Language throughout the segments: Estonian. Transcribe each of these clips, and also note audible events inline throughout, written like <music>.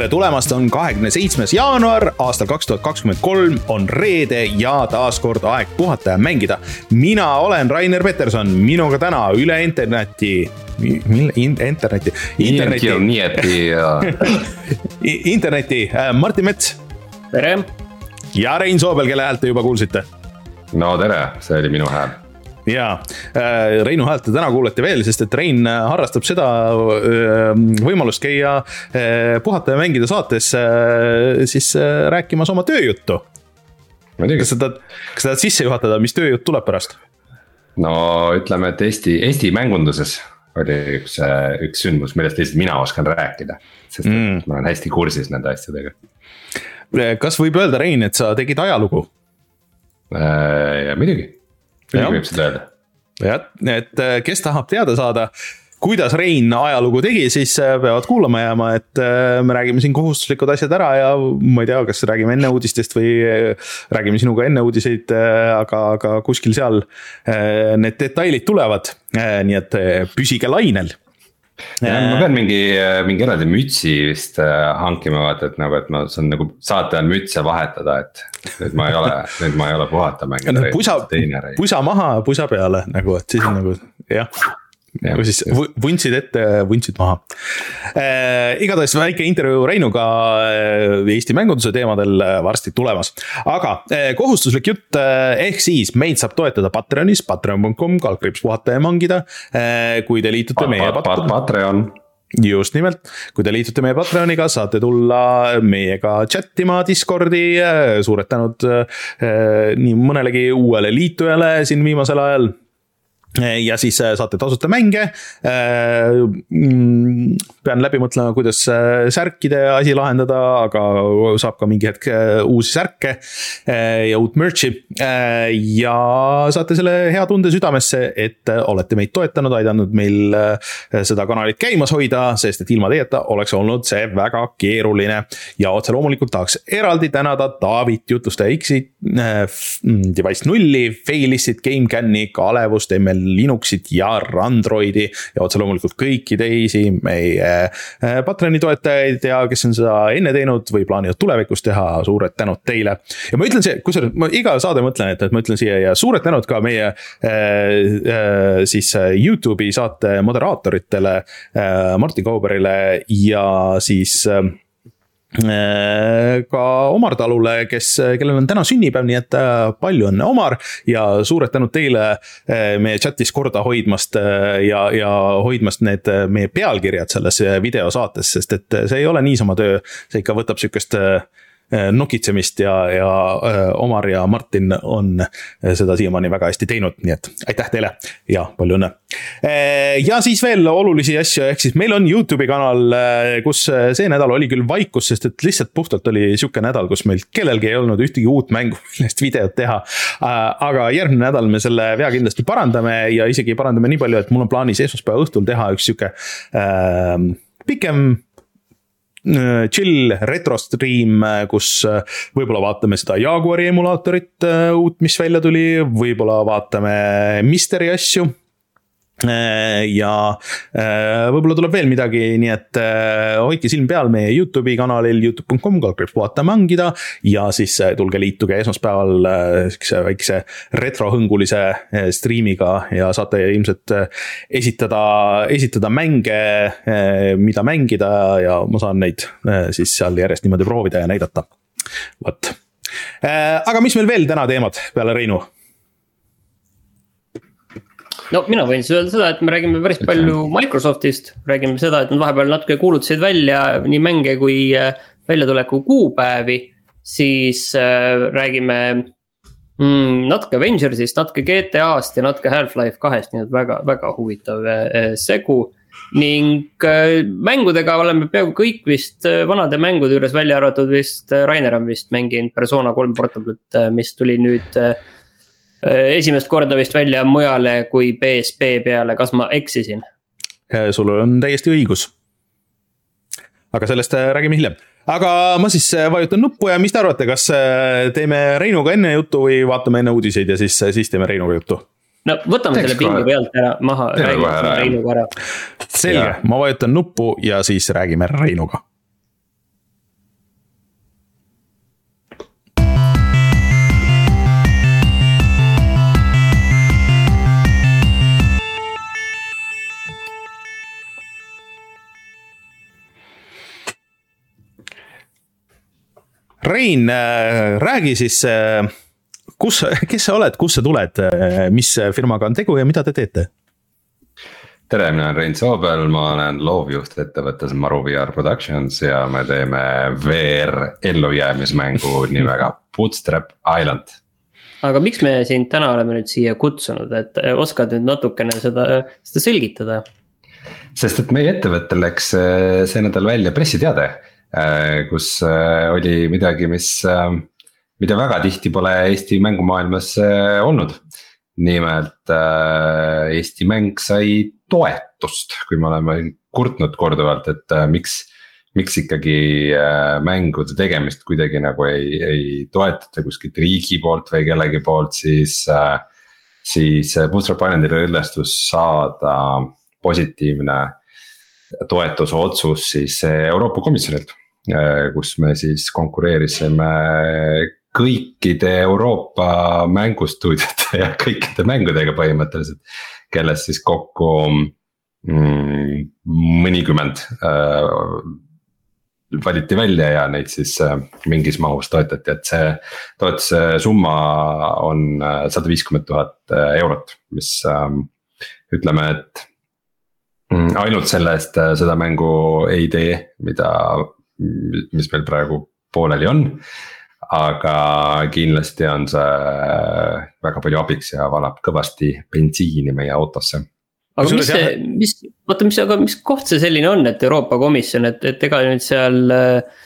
tere tulemast, on kahekümne seitsmes jaanuar aastal kaks tuhat kakskümmend kolm, on reede ja taas kord aeg puhata ja mängida. mina olen Rainer Peterson, minuga täna üle interneti, mille, interneti, interneti. interneti ja <laughs> interneti, äh, Martin Mets. tere. ja Rein Soobel, kelle häält te juba kuulsite. no tere, see oli minu hääl ja äh, Reinu häält te täna kuulete veel, sest et Rein äh, harrastab seda äh, võimalust käia puhata ja mängida saates siis rääkimas oma tööjuttu. kas sa tahad, kas sa tahad sisse juhatada, mis tööjutt tuleb pärast? no ütleme, et Eesti, Eesti mängunduses oli üks, üks sündmus, millest lihtsalt mina oskan rääkida. sest mm. ma olen hästi kursis nende asjadega. kas võib öelda, Rein, et sa tegid ajalugu? muidugi muidugi võib seda öelda. jah, et äh, kes tahab teada saada, kuidas Rein ajalugu tegi, siis äh, peavad kuulama jääma, et äh, me räägime siin kohustuslikud asjad ära ja ma ei tea, kas räägime enne uudistest või räägime sinuga enne uudiseid, aga, aga kuskil seal need detailid tulevad. nii et püsige lainel ma pean mingi, mingi eraldi mütsi vist äh, hankima, vaata, et nagu, et ma saan nagu saate ajal mütse vahetada, et. nüüd ma ei ole, nüüd ma ei ole puhata mänginud. pusa, pusa maha, pusa peale nagu, et siis on nagu jah või siis vuntsid ette, vuntsid maha äh,. igatahes väike intervjuu Reinuga äh, Eesti mängunduse teemadel äh, varsti tulemas. aga äh, kohustuslik jutt äh, ehk siis meid saab toetada Patreonis, patreon.com, kaldkriips puhata ja mangida äh,. kui te liitute pa, meie pa, pa, Patreon just nimelt, kui te liitute meie Patreoniga, saate tulla meiega chat ima Discordi, äh, suured tänud äh, nii mõnelegi uuele liitujale siin viimasel ajal ja siis äh, saate tasuta mänge. Äh, mm, pean läbi mõtlema, kuidas äh, särkide asi lahendada, aga saab ka mingi hetk uusi särke ja uut merch'i. ja saate selle hea tunde südamesse, et olete meid toetanud, aidanud meil seda kanalit käimas hoida, sest et ilma teieta oleks olnud see väga keeruline. ja otse loomulikult tahaks eraldi tänada Taavit, jutlustaja X-i, mm, Device nulli, Failistit, GameCami, Kalevust, ML Linuxit ja Randroidi ja otse loomulikult kõiki teisi meie äh, Patreoni toetajaid ja kes on seda enne teinud või plaanivad tulevikus teha, suured tänud teile. ja ma ütlen see, kusjuures ma iga saade mõtlen, et, et ma ütlen siia ja suured tänud ka meie äh, äh, siis äh, Youtube'i saate moderaatoritele äh,, Martin Kauberile ja siis Äh, ka Omar Talule, kes, kellel on täna sünnipäev, nii et äh, palju õnne, Omar. ja suured tänud teile äh, meie chat'is korda hoidmast ja, ja hoidmast need meie pealkirjad selles videosaates, sest et see ei ole niisama töö, see ikka võtab sihukest Äh, nokitsemist ja, ja äh, Omar ja Martin on äh, seda siiamaani väga hästi teinud, nii et aitäh teile ja palju õnne. ja siis veel olulisi asju, ehk siis meil on Youtube'i kanal, kus see nädal oli küll vaikus, sest et lihtsalt puhtalt oli sihuke nädal, kus meil kellelgi ei olnud ühtegi uut mängu, <laughs> millest videot teha. aga järgmine nädal me selle vea kindlasti parandame ja isegi parandame nii palju, et mul on plaanis esmaspäeva õhtul teha üks sihuke äh, pikem chill retro stream, äh, kus äh, võib-olla vaatame seda Jaguari emulaatorit uut, mis välja tuli, võib-olla vaatame Misteri asju. Äh, ja äh, võib-olla tuleb veel midagi, nii et äh, hoidke silm peal meie Youtube'i kanalil Youtube.com, kaldkriips puhata mängida. ja siis tulge liituge esmaspäeval sihukese väikse retrohõngulise striimiga ja saate ilmselt esitada, esitada mänge, mida mängida ja ma saan neid siis seal järjest niimoodi proovida ja näidata. vot, aga mis meil veel täna teemad peale Reinu? No mina võin siis öelda seda, et me räägime päris palju Microsoftist, räägime seda, et nad vahepeal natuke kuulutasid välja nii mänge kui äh, väljatuleku kuupäevi. siis äh, räägime mm, natuke Avengersist, natuke GTA-st ja natuke Half-Life kahest, nii et väga, väga huvitav äh, segu. ning mängudega oleme peaaegu kõik vist vanade mängude juures, välja arvatud vist Rainer on vist mänginud Persona kolm Portable'it, mis tuli nüüd Äh, esimest korda vist välja mujale kui BSB peale, kas ma eksisin? Äh, sul on täiesti õigus. aga sellest äh, räägime hiljem aga ma siis vajutan nuppu ja mis te arvate, kas teeme Reinuga enne juttu või vaatame enne uudiseid ja siis, siis teeme Reinuga juttu? no võtame Teeks selle pingi pealt ära, maha, räägime Reinuga ära. selge, ma vajutan nuppu ja siis räägime Reinuga Rein, räägi siis, kus, kes sa oled, kust sa tuled, mis firmaga on tegu ja mida te teete? tere, mina olen Rein Soobel, ma olen loovjuht ettevõttes Maru VR Productions ja me teeme VR ellujäämismängu <laughs> nimega Bootstrap Island. aga miks me sind täna oleme nüüd siia kutsunud, et oskad nüüd natukene seda, seda selgitada? sest et meie ettevõttel läks äh, see nädal välja pressiteade, äh, kus äh, oli midagi, mis, mida väga tihti pole Eesti mängumaailmas olnud nimelt äh, Eesti mäng sai toetust, kui me oleme kurtnud korduvalt, et äh, miks. miks ikkagi äh, mängude tegemist kuidagi nagu ei, ei toetata kuskilt riigi poolt või kellegi poolt, siis äh,. siis Bootstrap Islandil õnnestus saada positiivne toetusotsus siis Euroopa Komisjonilt äh,. kus me siis konkureerisime kõikide Euroopa mängustuudiote ja kõikide mängudega põhimõtteliselt. kellest siis kokku mm, mõnikümmend äh, valiti välja ja neid siis mingis mahus toetati, et see toetuse summa on sada viiskümmend tuhat eurot, mis ütleme, et ainult selle eest äh, seda mängu ei tee, mida, mis meil praegu pooleli on aga kindlasti on see väga palju abiks ja valab kõvasti bensiini meie autosse aga mis see, mis, oota, mis, aga mis koht see selline on, et Euroopa Komisjon, et, et ega nüüd seal äh,.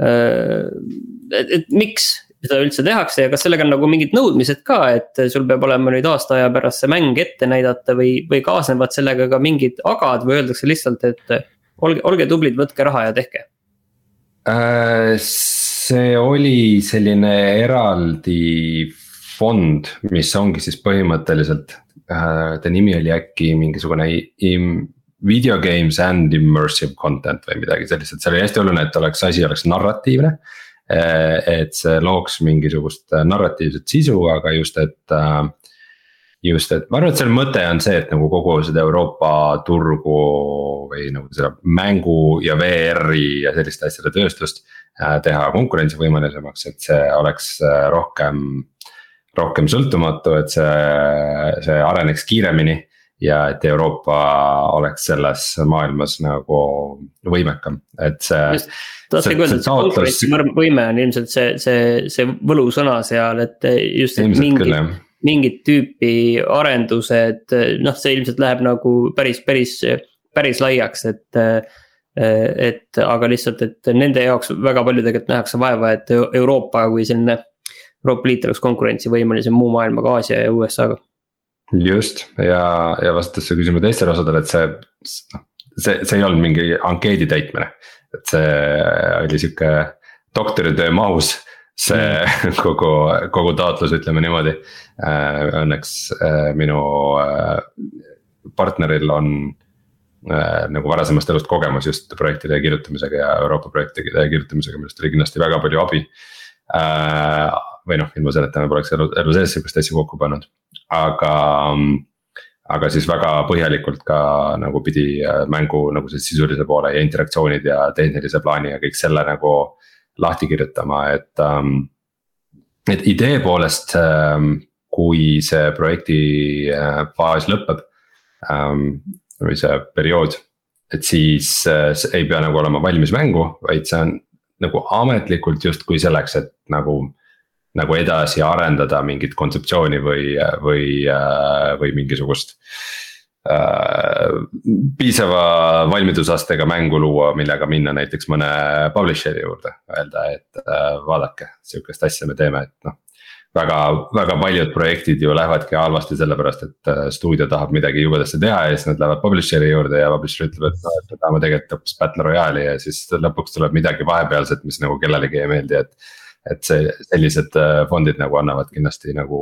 et, et miks seda üldse tehakse ja kas sellega on nagu mingid nõudmised ka, et sul peab olema nüüd aasta aja pärast see mäng ette näidata või, või kaasnevad sellega ka mingid agad või öeldakse lihtsalt, et olge, olge tublid, võtke raha ja tehke äh,? see oli selline eraldi fond, mis ongi siis põhimõtteliselt äh,, ta nimi oli äkki mingisugune video games and immersive content või midagi sellist, et seal oli hästi oluline, et oleks, asi oleks narratiivne. Et see looks mingisugust narratiivset sisu, aga just, et äh, just, et ma arvan, et selle mõte on see, et nagu kogu seda Euroopa turgu või nagu seda mängu ja VR-i ja selliste asjade tööstust Äh, teha konkurentsivõimelisemaks, et see oleks äh, rohkem, rohkem sõltumatu, et see, see areneks kiiremini ja et Euroopa oleks selles maailmas nagu võimekam, et see. tahtsingi öelda, et see konkurentsivõime on ilmselt see, see, see võlusõna seal, et just, et mingit, mingit tüüpi arendused, noh, see ilmselt läheb nagu päris, päris, päris laiaks, et et aga lihtsalt, et nende jaoks väga palju tegelikult nähakse vaeva, et Euroopa kui selline. Euroopa Liit oleks konkurentsivõimelisem muu maailmaga, Aasia ja USA-ga. Just ja, ja vastates su küsimuse teistele osadele, et see, see, see ei olnud mingi ankeedi täitmine. et see oli sihuke doktoritöö mahus see mm. <laughs> kogu, kogu taotlus, ütleme niimoodi. Äh, õnneks äh, minu partneril on Äh, nagu varasemast elust kogemus just projektide kirjutamisega ja Euroopa projektide kirjutamisega, millest oli kindlasti väga palju abi. Äh, või noh, ilma selleta me poleks elu, elu sees sihukest asja kokku pannud, aga aga siis väga põhjalikult ka nagu pidi äh, mängu nagu see sisulise poole ja interaktsioonid ja tehnilise plaani ja kõik selle nagu lahti kirjutama, et um,. et idee poolest um,, kui see projekti faas lõpeb um, või see periood. et siis äh, ei pea nagu olema valmis mängu, vaid see on nagu ametlikult justkui selleks, et nagu. Nagu edasi arendada mingit kontseptsiooni või, või, või mingisugust äh,. piisava valmidusastega mängu luua, millega minna näiteks mõne publisher'i juurde, öelda, et äh, vaadake, sihukest asja me teeme, et noh väga, väga paljud projektid ju lähevadki halvasti sellepärast, et äh, stuudio tahab midagi jubedasti teha ja siis nad lähevad publisher'i juurde ja publisher ütleb, et noh, et me tahame tegelikult hoopis battle royale'i ja siis lõpuks tuleb midagi vahepealset, mis nagu kellelegi ei meeldi, et. Et see, sellised äh, fondid nagu annavad kindlasti nagu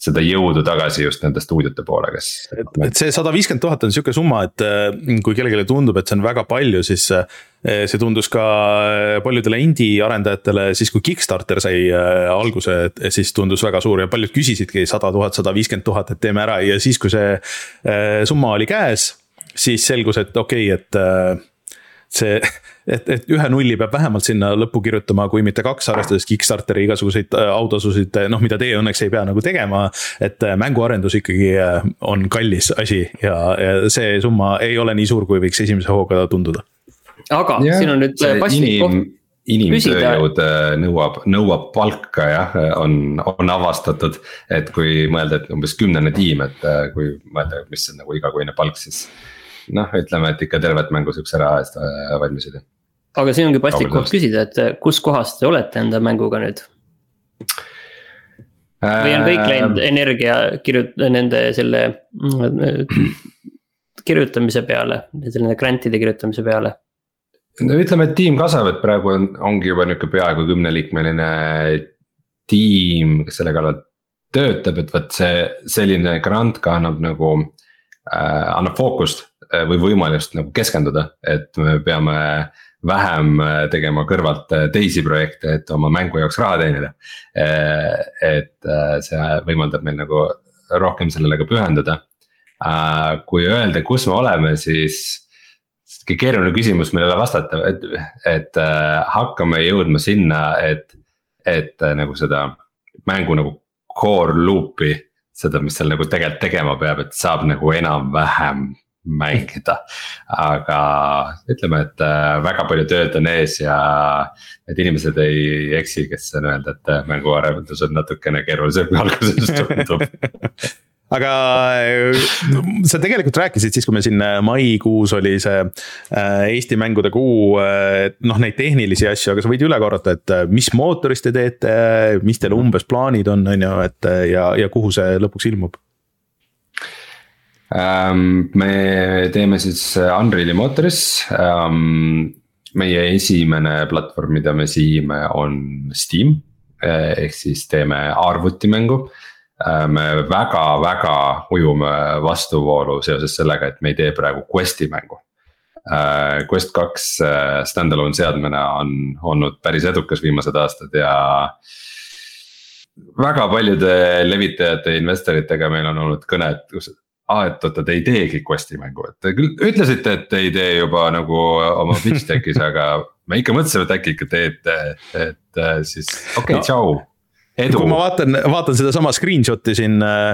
seda jõudu tagasi just nende stuudiote poole, kes. et see sada viiskümmend tuhat on sihuke summa, et äh, kui kellelegi tundub, et see on väga palju, siis äh, see tundus ka paljudele indie arendajatele siis, kui Kickstarter sai alguse, siis tundus väga suur ja paljud küsisidki sada tuhat, sada viiskümmend tuhat, et teeme ära ja siis, kui see summa oli käes, siis selgus, et okei okay,, et see, <laughs> et, et ühe nulli peab vähemalt sinna lõppu kirjutama, kui mitte kaks, arvestades Kickstarteri igasuguseid äh, autasusid, noh, mida teie õnneks ei pea nagu tegema. et äh, mänguarendus ikkagi äh, on kallis asi ja, ja see summa ei ole nii suur, kui võiks esimese hooga tunduda. aga yeah, siin on nüüd paslik koht inimtööjõud nõuab, nõuab palka jah, on, on avastatud. et kui mõelda, et umbes kümnene tiim, et kui mõelda, mis on nagu igakuine palk, siis noh, ütleme, et ikka tervet mängu sihukese raha eest äh, valmisid. Aga siin ongi paslik koht küsida, et äh, kus kohas te olete enda mänguga nüüd? või on kõik äh, läinud energia kirjut-, nende selle kirjutamise peale, selle grant'ide kirjutamise peale? no ütleme, et tiim kasvab, et praegu on, ongi juba nihuke peaaegu kümneliikmeline tiim, kes selle kallal töötab, et vot see selline grant ka annab nagu äh,, annab fookust Äh, või võimalust nagu keskenduda, et me peame vähem äh, tegema kõrvalt äh, teisi projekte, et oma mängu jaoks raha teenida. et see võimaldab meil nagu rohkem sellele ka pühenduda. kui öelda, kus me oleme, siis sihuke keeruline küsimus, millele vastata, et, et hakkame jõudma sinna, et, et nagu seda mängu nagu core loop'i seda, mis seal nagu tegelikult tegema peab, et saab nagu enam-vähem mängida. aga ütleme, et äh, väga palju tööd on ees ja need inimesed ei eksi, kes on öelnud, et äh, mänguarendus on natukene keerulisem kui alguses tundub <laughs> aga äh, sa tegelikult rääkisid siis, kui me siin maikuus oli see Eesti mängude kuu, noh, neid tehnilisi asju, aga sa võid üle korrata, et mis mootoris te teete, mis teil umbes plaanid on, on ju, et ja, ja kuhu see lõpuks ilmub? Ähm, me teeme siis äh, Unreal'i mootoris. Ähm, meie esimene platvorm, mida me siime, on Steam äh, ehk siis teeme arvutimängu. Äh, me väga-väga ujume vastuvoolu seoses sellega, et me ei tee praegu Quest'i mängu. Quest kaks stand-alone seadmena on olnud päris edukas viimased aastad ja väga paljude levitajate, investoritega meil on olnud kõne, et kus, aa, et oota, te ei teegi quest'i mängu, et te küll ütlesite, et te ei tee juba nagu oma pitch deck'is aga me ikka mõtlesime, et äkki ikka teete, et siis okei okay, no. tšau Edu. kui ma vaatan, vaatan sedasama screenshot'i siin äh,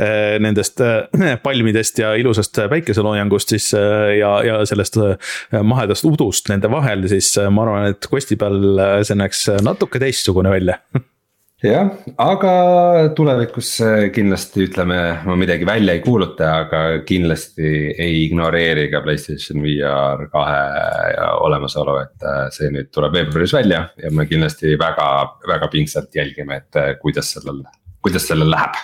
äh nendest äh, palmidest ja ilusast päikeseloojangust, siis äh, ja, ja sellest äh, mahedast udust nende vahel, siis äh, ma arvan, et Questi peal see näeks natuke teistsugune välja <laughs> jah, aga tulevikus äh, kindlasti ütleme, ma midagi välja ei kuuluta, aga kindlasti ei ignoreeri ka Playstation VR kahe olemasolu, et äh, see nüüd tuleb veebruaris välja ja me kindlasti väga, väga pingsalt jälgime, et äh, kuidas sellel, kuidas sellel läheb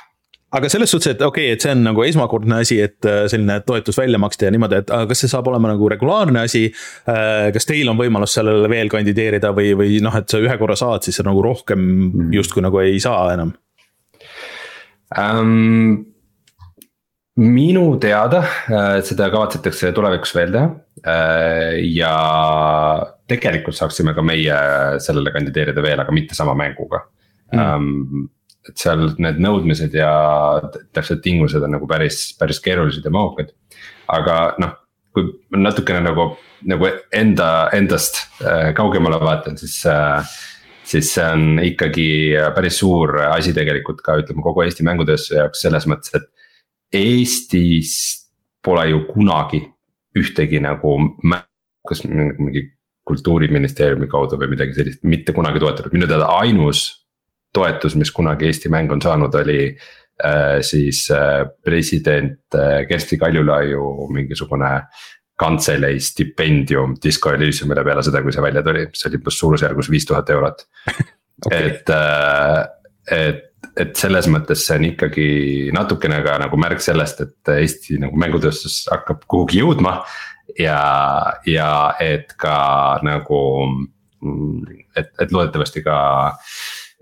aga selles suhtes, et okei okay,, et see on nagu esmakordne asi, et äh, selline toetus välja maksta ja niimoodi, et aga kas see saab olema nagu regulaarne asi. Äh, kas teil on võimalus sellele veel kandideerida või, või noh, et sa ühe korra saad, siis sa nagu rohkem mhm. justkui nagu ei saa enam um,? minu teada äh, seda kavatsetakse tulevikus veel teha ja tegelikult saaksime ka meie sellele kandideerida veel, aga mitte sama mänguga mm. Um, et seal need nõudmised ja täpselt tingimused on nagu päris, päris keerulised ja mahukad. aga noh, kui natukene nagu, nagu enda, endast äh, kaugemale vaatan, siis äh, siis see on ikkagi päris suur asi tegelikult ka ütleme kogu Eesti mängutööstuse jaoks selles mõttes, et. Eestis pole ju kunagi ühtegi nagu, kas mingi kultuuriministeeriumi kaudu või midagi sellist, mitte kunagi toetatud, minu teada ainus toetus, mis kunagi Eesti mäng on saanud, oli äh, siis äh, president äh, Kersti Kaljulaiu mingisugune kantselei stipendium Disco Elysiumile peale seda, kui see välja tuli, mis oli umbes suurusjärgus viis tuhat eurot. <laughs> Okay.. et, et, et selles mõttes see on ikkagi natukene ka nagu märk sellest, et Eesti nagu mängutööstus hakkab kuhugi jõudma. ja, ja et ka nagu, mm, et, et loodetavasti ka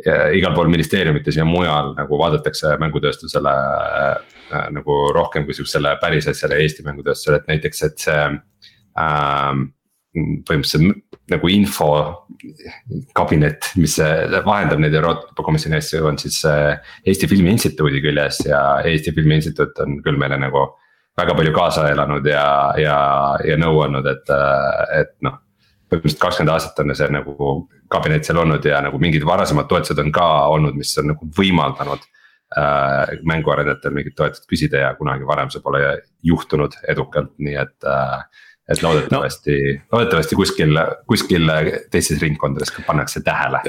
igal pool ministeeriumites ja mujal nagu vaadatakse mängutööstusele äh, nagu rohkem kui sihukesele päris asjale Eesti mängutööstusele, et näiteks, et see ähm,. põhimõtteliselt nagu infokabinet, mis vahendab neid Euroopa Komisjoni asju, on siis äh, Eesti Filmi Instituudi küljes ja Eesti Filmi Instituut on küll meile nagu väga palju kaasa elanud ja, ja, ja nõu andnud, et, et noh. Põhimõtteliselt kakskümmend aastat on see nagu kabinet seal olnud ja nagu mingid varasemad toetused on ka olnud, mis on nagu võimaldanud äh,. mänguarendajatel mingit toetust küsida ja kunagi varem see pole juhtunud edukalt, nii et äh, et loodetavasti no., loodetavasti kuskil, kuskil teistes ringkondades ka pannakse tähele.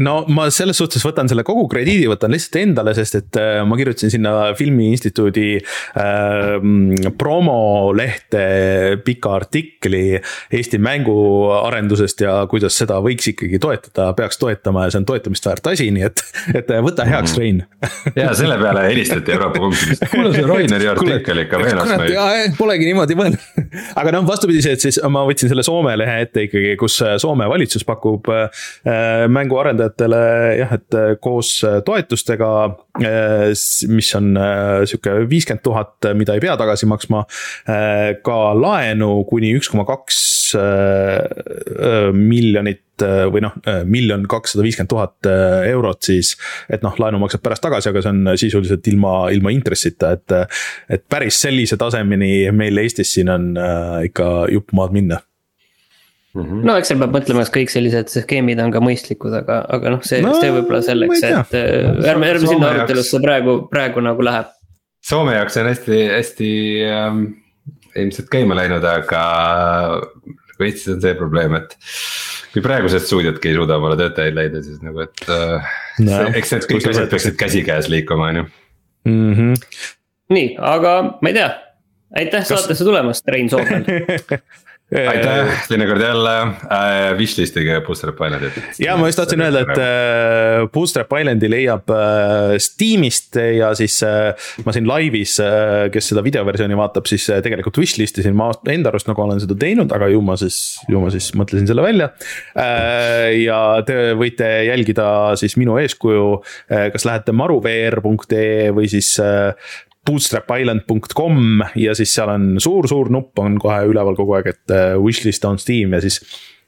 no ma selles suhtes võtan selle kogu krediidi, võtan lihtsalt endale, sest et äh, ma kirjutasin sinna filmiinstituudi äh, promolehte pika artikli Eesti mänguarendusest ja kuidas seda võiks ikkagi toetada, peaks toetama ja see on toetamist väärt asi, nii et, et võta heaks, Rein. ja selle peale helistati Euroopa Komisjonist, kuule see Raineri artikkel ikka veenas meid. Polegi niimoodi mõelnud, <laughs> aga noh, vastupidi, et siis ma võtsin selle Soome lehe ette ikkagi, kus äh, Soome valitsus pakub äh, mänguarendajatele jah, et äh, koos toetustega, mis on sihuke viiskümmend tuhat, mida ei pea tagasi maksma, ka laenu kuni üks koma kaks miljonit või noh, miljon kakssada viiskümmend tuhat eurot siis. et noh, laenu maksab pärast tagasi, aga see on sisuliselt ilma, ilma intressita, et. et päris sellise tasemeni meil Eestis siin on ikka jupp maad minna Mm -hmm. no eks seal peab mõtlema, kas kõik sellised skeemid on ka mõistlikud, aga, aga noh, see no,, see võib-olla selleks, et ärme, ärme sinna arutelusse praegu, praegu nagu läheb. Soome jaoks on hästi, hästi ähm, ilmselt käima läinud, aga Eestis on see probleem, et. kui praegused stuudiodki ei suuda omale töötajaid leida, siis nagu, et äh, no, eks need kõik asjad peaksid käsikäes liikuma, on ju. Mhm. nii, aga ma ei tea, aitäh Kas... saatesse tulemast, Rein Soomel <laughs> aitäh, teinekord jälle äh,, wishlist'ige Bootstrap Islandit. ja ma just tahtsin öelda, et äh, Bootstrap Islandi leiab äh, Steamist ja siis äh, ma siin laivis äh,, kes seda videoversiooni vaatab, siis äh, tegelikult wishlist isin ma enda arust nagu olen seda teinud, aga ju ma siis, ju ma siis mõtlesin selle välja äh,. ja te võite jälgida siis minu eeskuju äh,, kas lähete maruvr.ee või siis äh, bootstrapisland.com ja siis seal on suur-suur nupp on kohe üleval kogu aeg, et äh, wishlist on Steam ja siis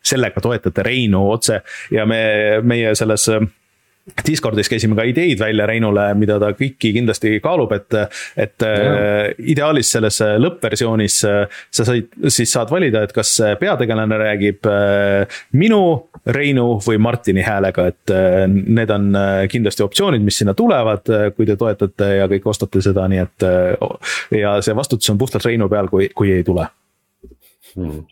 sellega toetate Reinu otse. Ja me, meie selles äh, Discordis käisime ka ideid välja Reinule, mida ta kõiki kindlasti kaalub, et, et yeah. ideaalis selles lõppversioonis sa said, siis saad valida, et kas peategelane räägib minu, Reinu või Martini häälega, et need on kindlasti optsioonid, mis sinna tulevad, kui te toetate ja kõik ostate seda, nii et. ja see vastutus on puhtalt Reinu peal, kui, kui ei tule hmm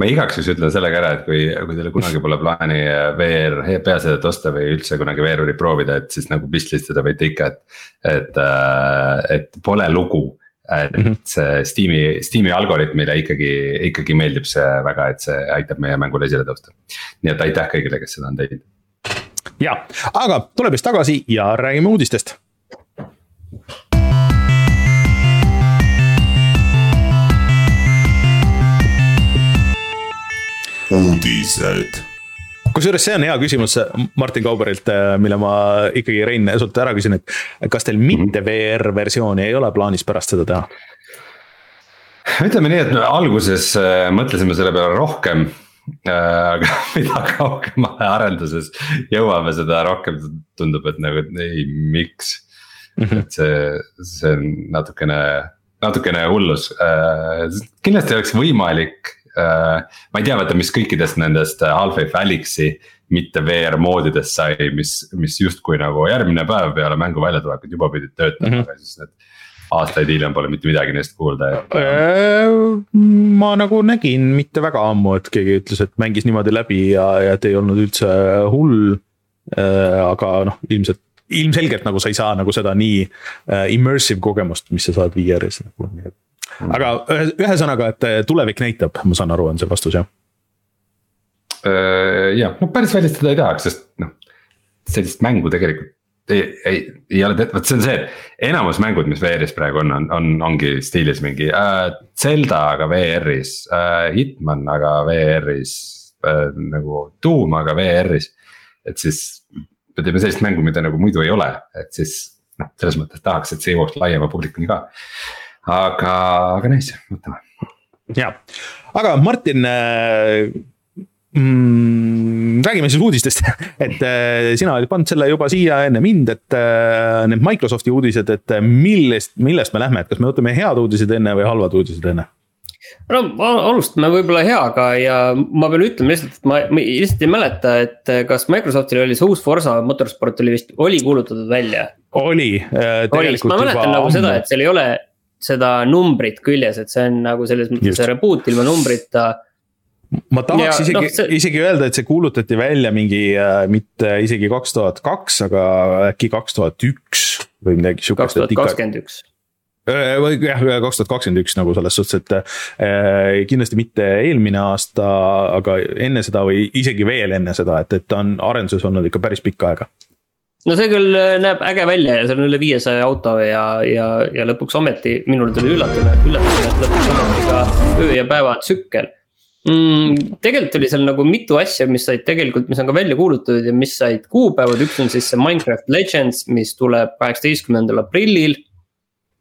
ma igaks juhuks ütlen selle ka ära, et kui, kui teil kunagi pole plaani VR peaseadet osta või üldse kunagi VR-uri proovida, et siis nagu pistlistada võite ikka, et. et, äh, et pole lugu, et -hmm. see Steam'i, Steam'i algoritmile ikkagi, ikkagi meeldib see väga, et see aitab meie mängule esile tõusta. nii et aitäh kõigile, kes seda on teinud. ja, aga tuleme siis tagasi ja räägime uudistest uudised. kusjuures see on hea küsimus Martin Kauberilt, äh, mille ma ikkagi Rein sult ära küsin, et kas teil mitte VR versiooni ei ole plaanis pärast seda teha? ütleme nii, et me alguses äh, mõtlesime selle peale rohkem äh, aga <laughs> mida kaugemale arenduses jõuame, seda rohkem tundub, et nagu ei, miks. -hmm. et see, see on natukene, natukene hullus. kindlasti oleks võimalik ma ei tea, vaata, mis kõikidest nendest äh, Half-Life Alyxi mitte VR moodidest sai, mis, mis justkui nagu järgmine päev peale mängu väljatulekut juba pidid töötama mm, -hmm. aga siis need aastaid hiljem pole mitte midagi neist kuulda et.... Äh, ma nagu nägin mitte väga ammu, et keegi ütles, et mängis niimoodi läbi ja, ja et ei olnud üldse hull. aga noh, ilmselt, ilmselgelt nagu sa ei saa nagu seda nii immersive kogemust, mis sa saad VR-is nagu, nii et aga ühesõnaga, et eh, tulevik näitab, ma saan aru, on see vastus jah? Äh, jah, no päris välistada ei tahaks, sest noh, sellist mängu tegelikult ei, ei, ei ole, vot see on see, et enamus mängud, mis VR-is praegu on, on, on, ongi stiilis mingi äh, Zelda, aga VR-is äh,, Hitman, aga VR-is äh,, nagu Doom, aga VR-is. et siis me teeme sellist mängu, mida nagu muidu ei ole, et siis noh, selles mõttes tahaks, et see jõuaks laiema publikuni ka aga, aga nice, võtame. ja, aga Martin äh, mm, räägime siis uudistest, <laughs> et äh, sina olid pannud selle juba siia enne mind, et äh, need Microsofti uudised, et millest, millest me lähme, et kas me võtame head uudised enne või halvad uudised enne? no alustame võib-olla heaga ja ma pean ütlema lihtsalt, et ma, ma lihtsalt ei mäleta, et kas Microsoftil oli see uus Forsa motorsport oli vist, oli kuulutatud välja? oli äh,. oli, ma mäletan nagu seda, et seal ei ole seda numbrit küljes, et see on nagu selles mõttes reboot ilma numbrita ma tahaks ja, isegi no,, see... isegi öelda, et see kuulutati välja mingi äh, mitte isegi kaks tuhat kaks, aga äkki kaks tuhat üks või midagi sihukest. kaks tuhat kakskümmend üks äh, või jah, kaks tuhat kakskümmend üks nagu selles suhtes, et äh, kindlasti mitte eelmine aasta, aga enne seda või isegi veel enne seda, et, et ta on arenduses olnud ikka päris pikka aega. No see küll äh, näeb äge välja ja seal on üle viiesaja auto ja, ja, ja lõpuks ometi minule tuli üllatusena, üllatusena, et lõpuks ometi ka öö ja päeva tsükkel mm,? tegelikult oli seal nagu mitu asja, mis said tegelikult, mis on ka välja kuulutatud ja mis said kuupäevad, üks on siis see Minecraft Legends, mis tuleb kaheksateistkümnendal aprillil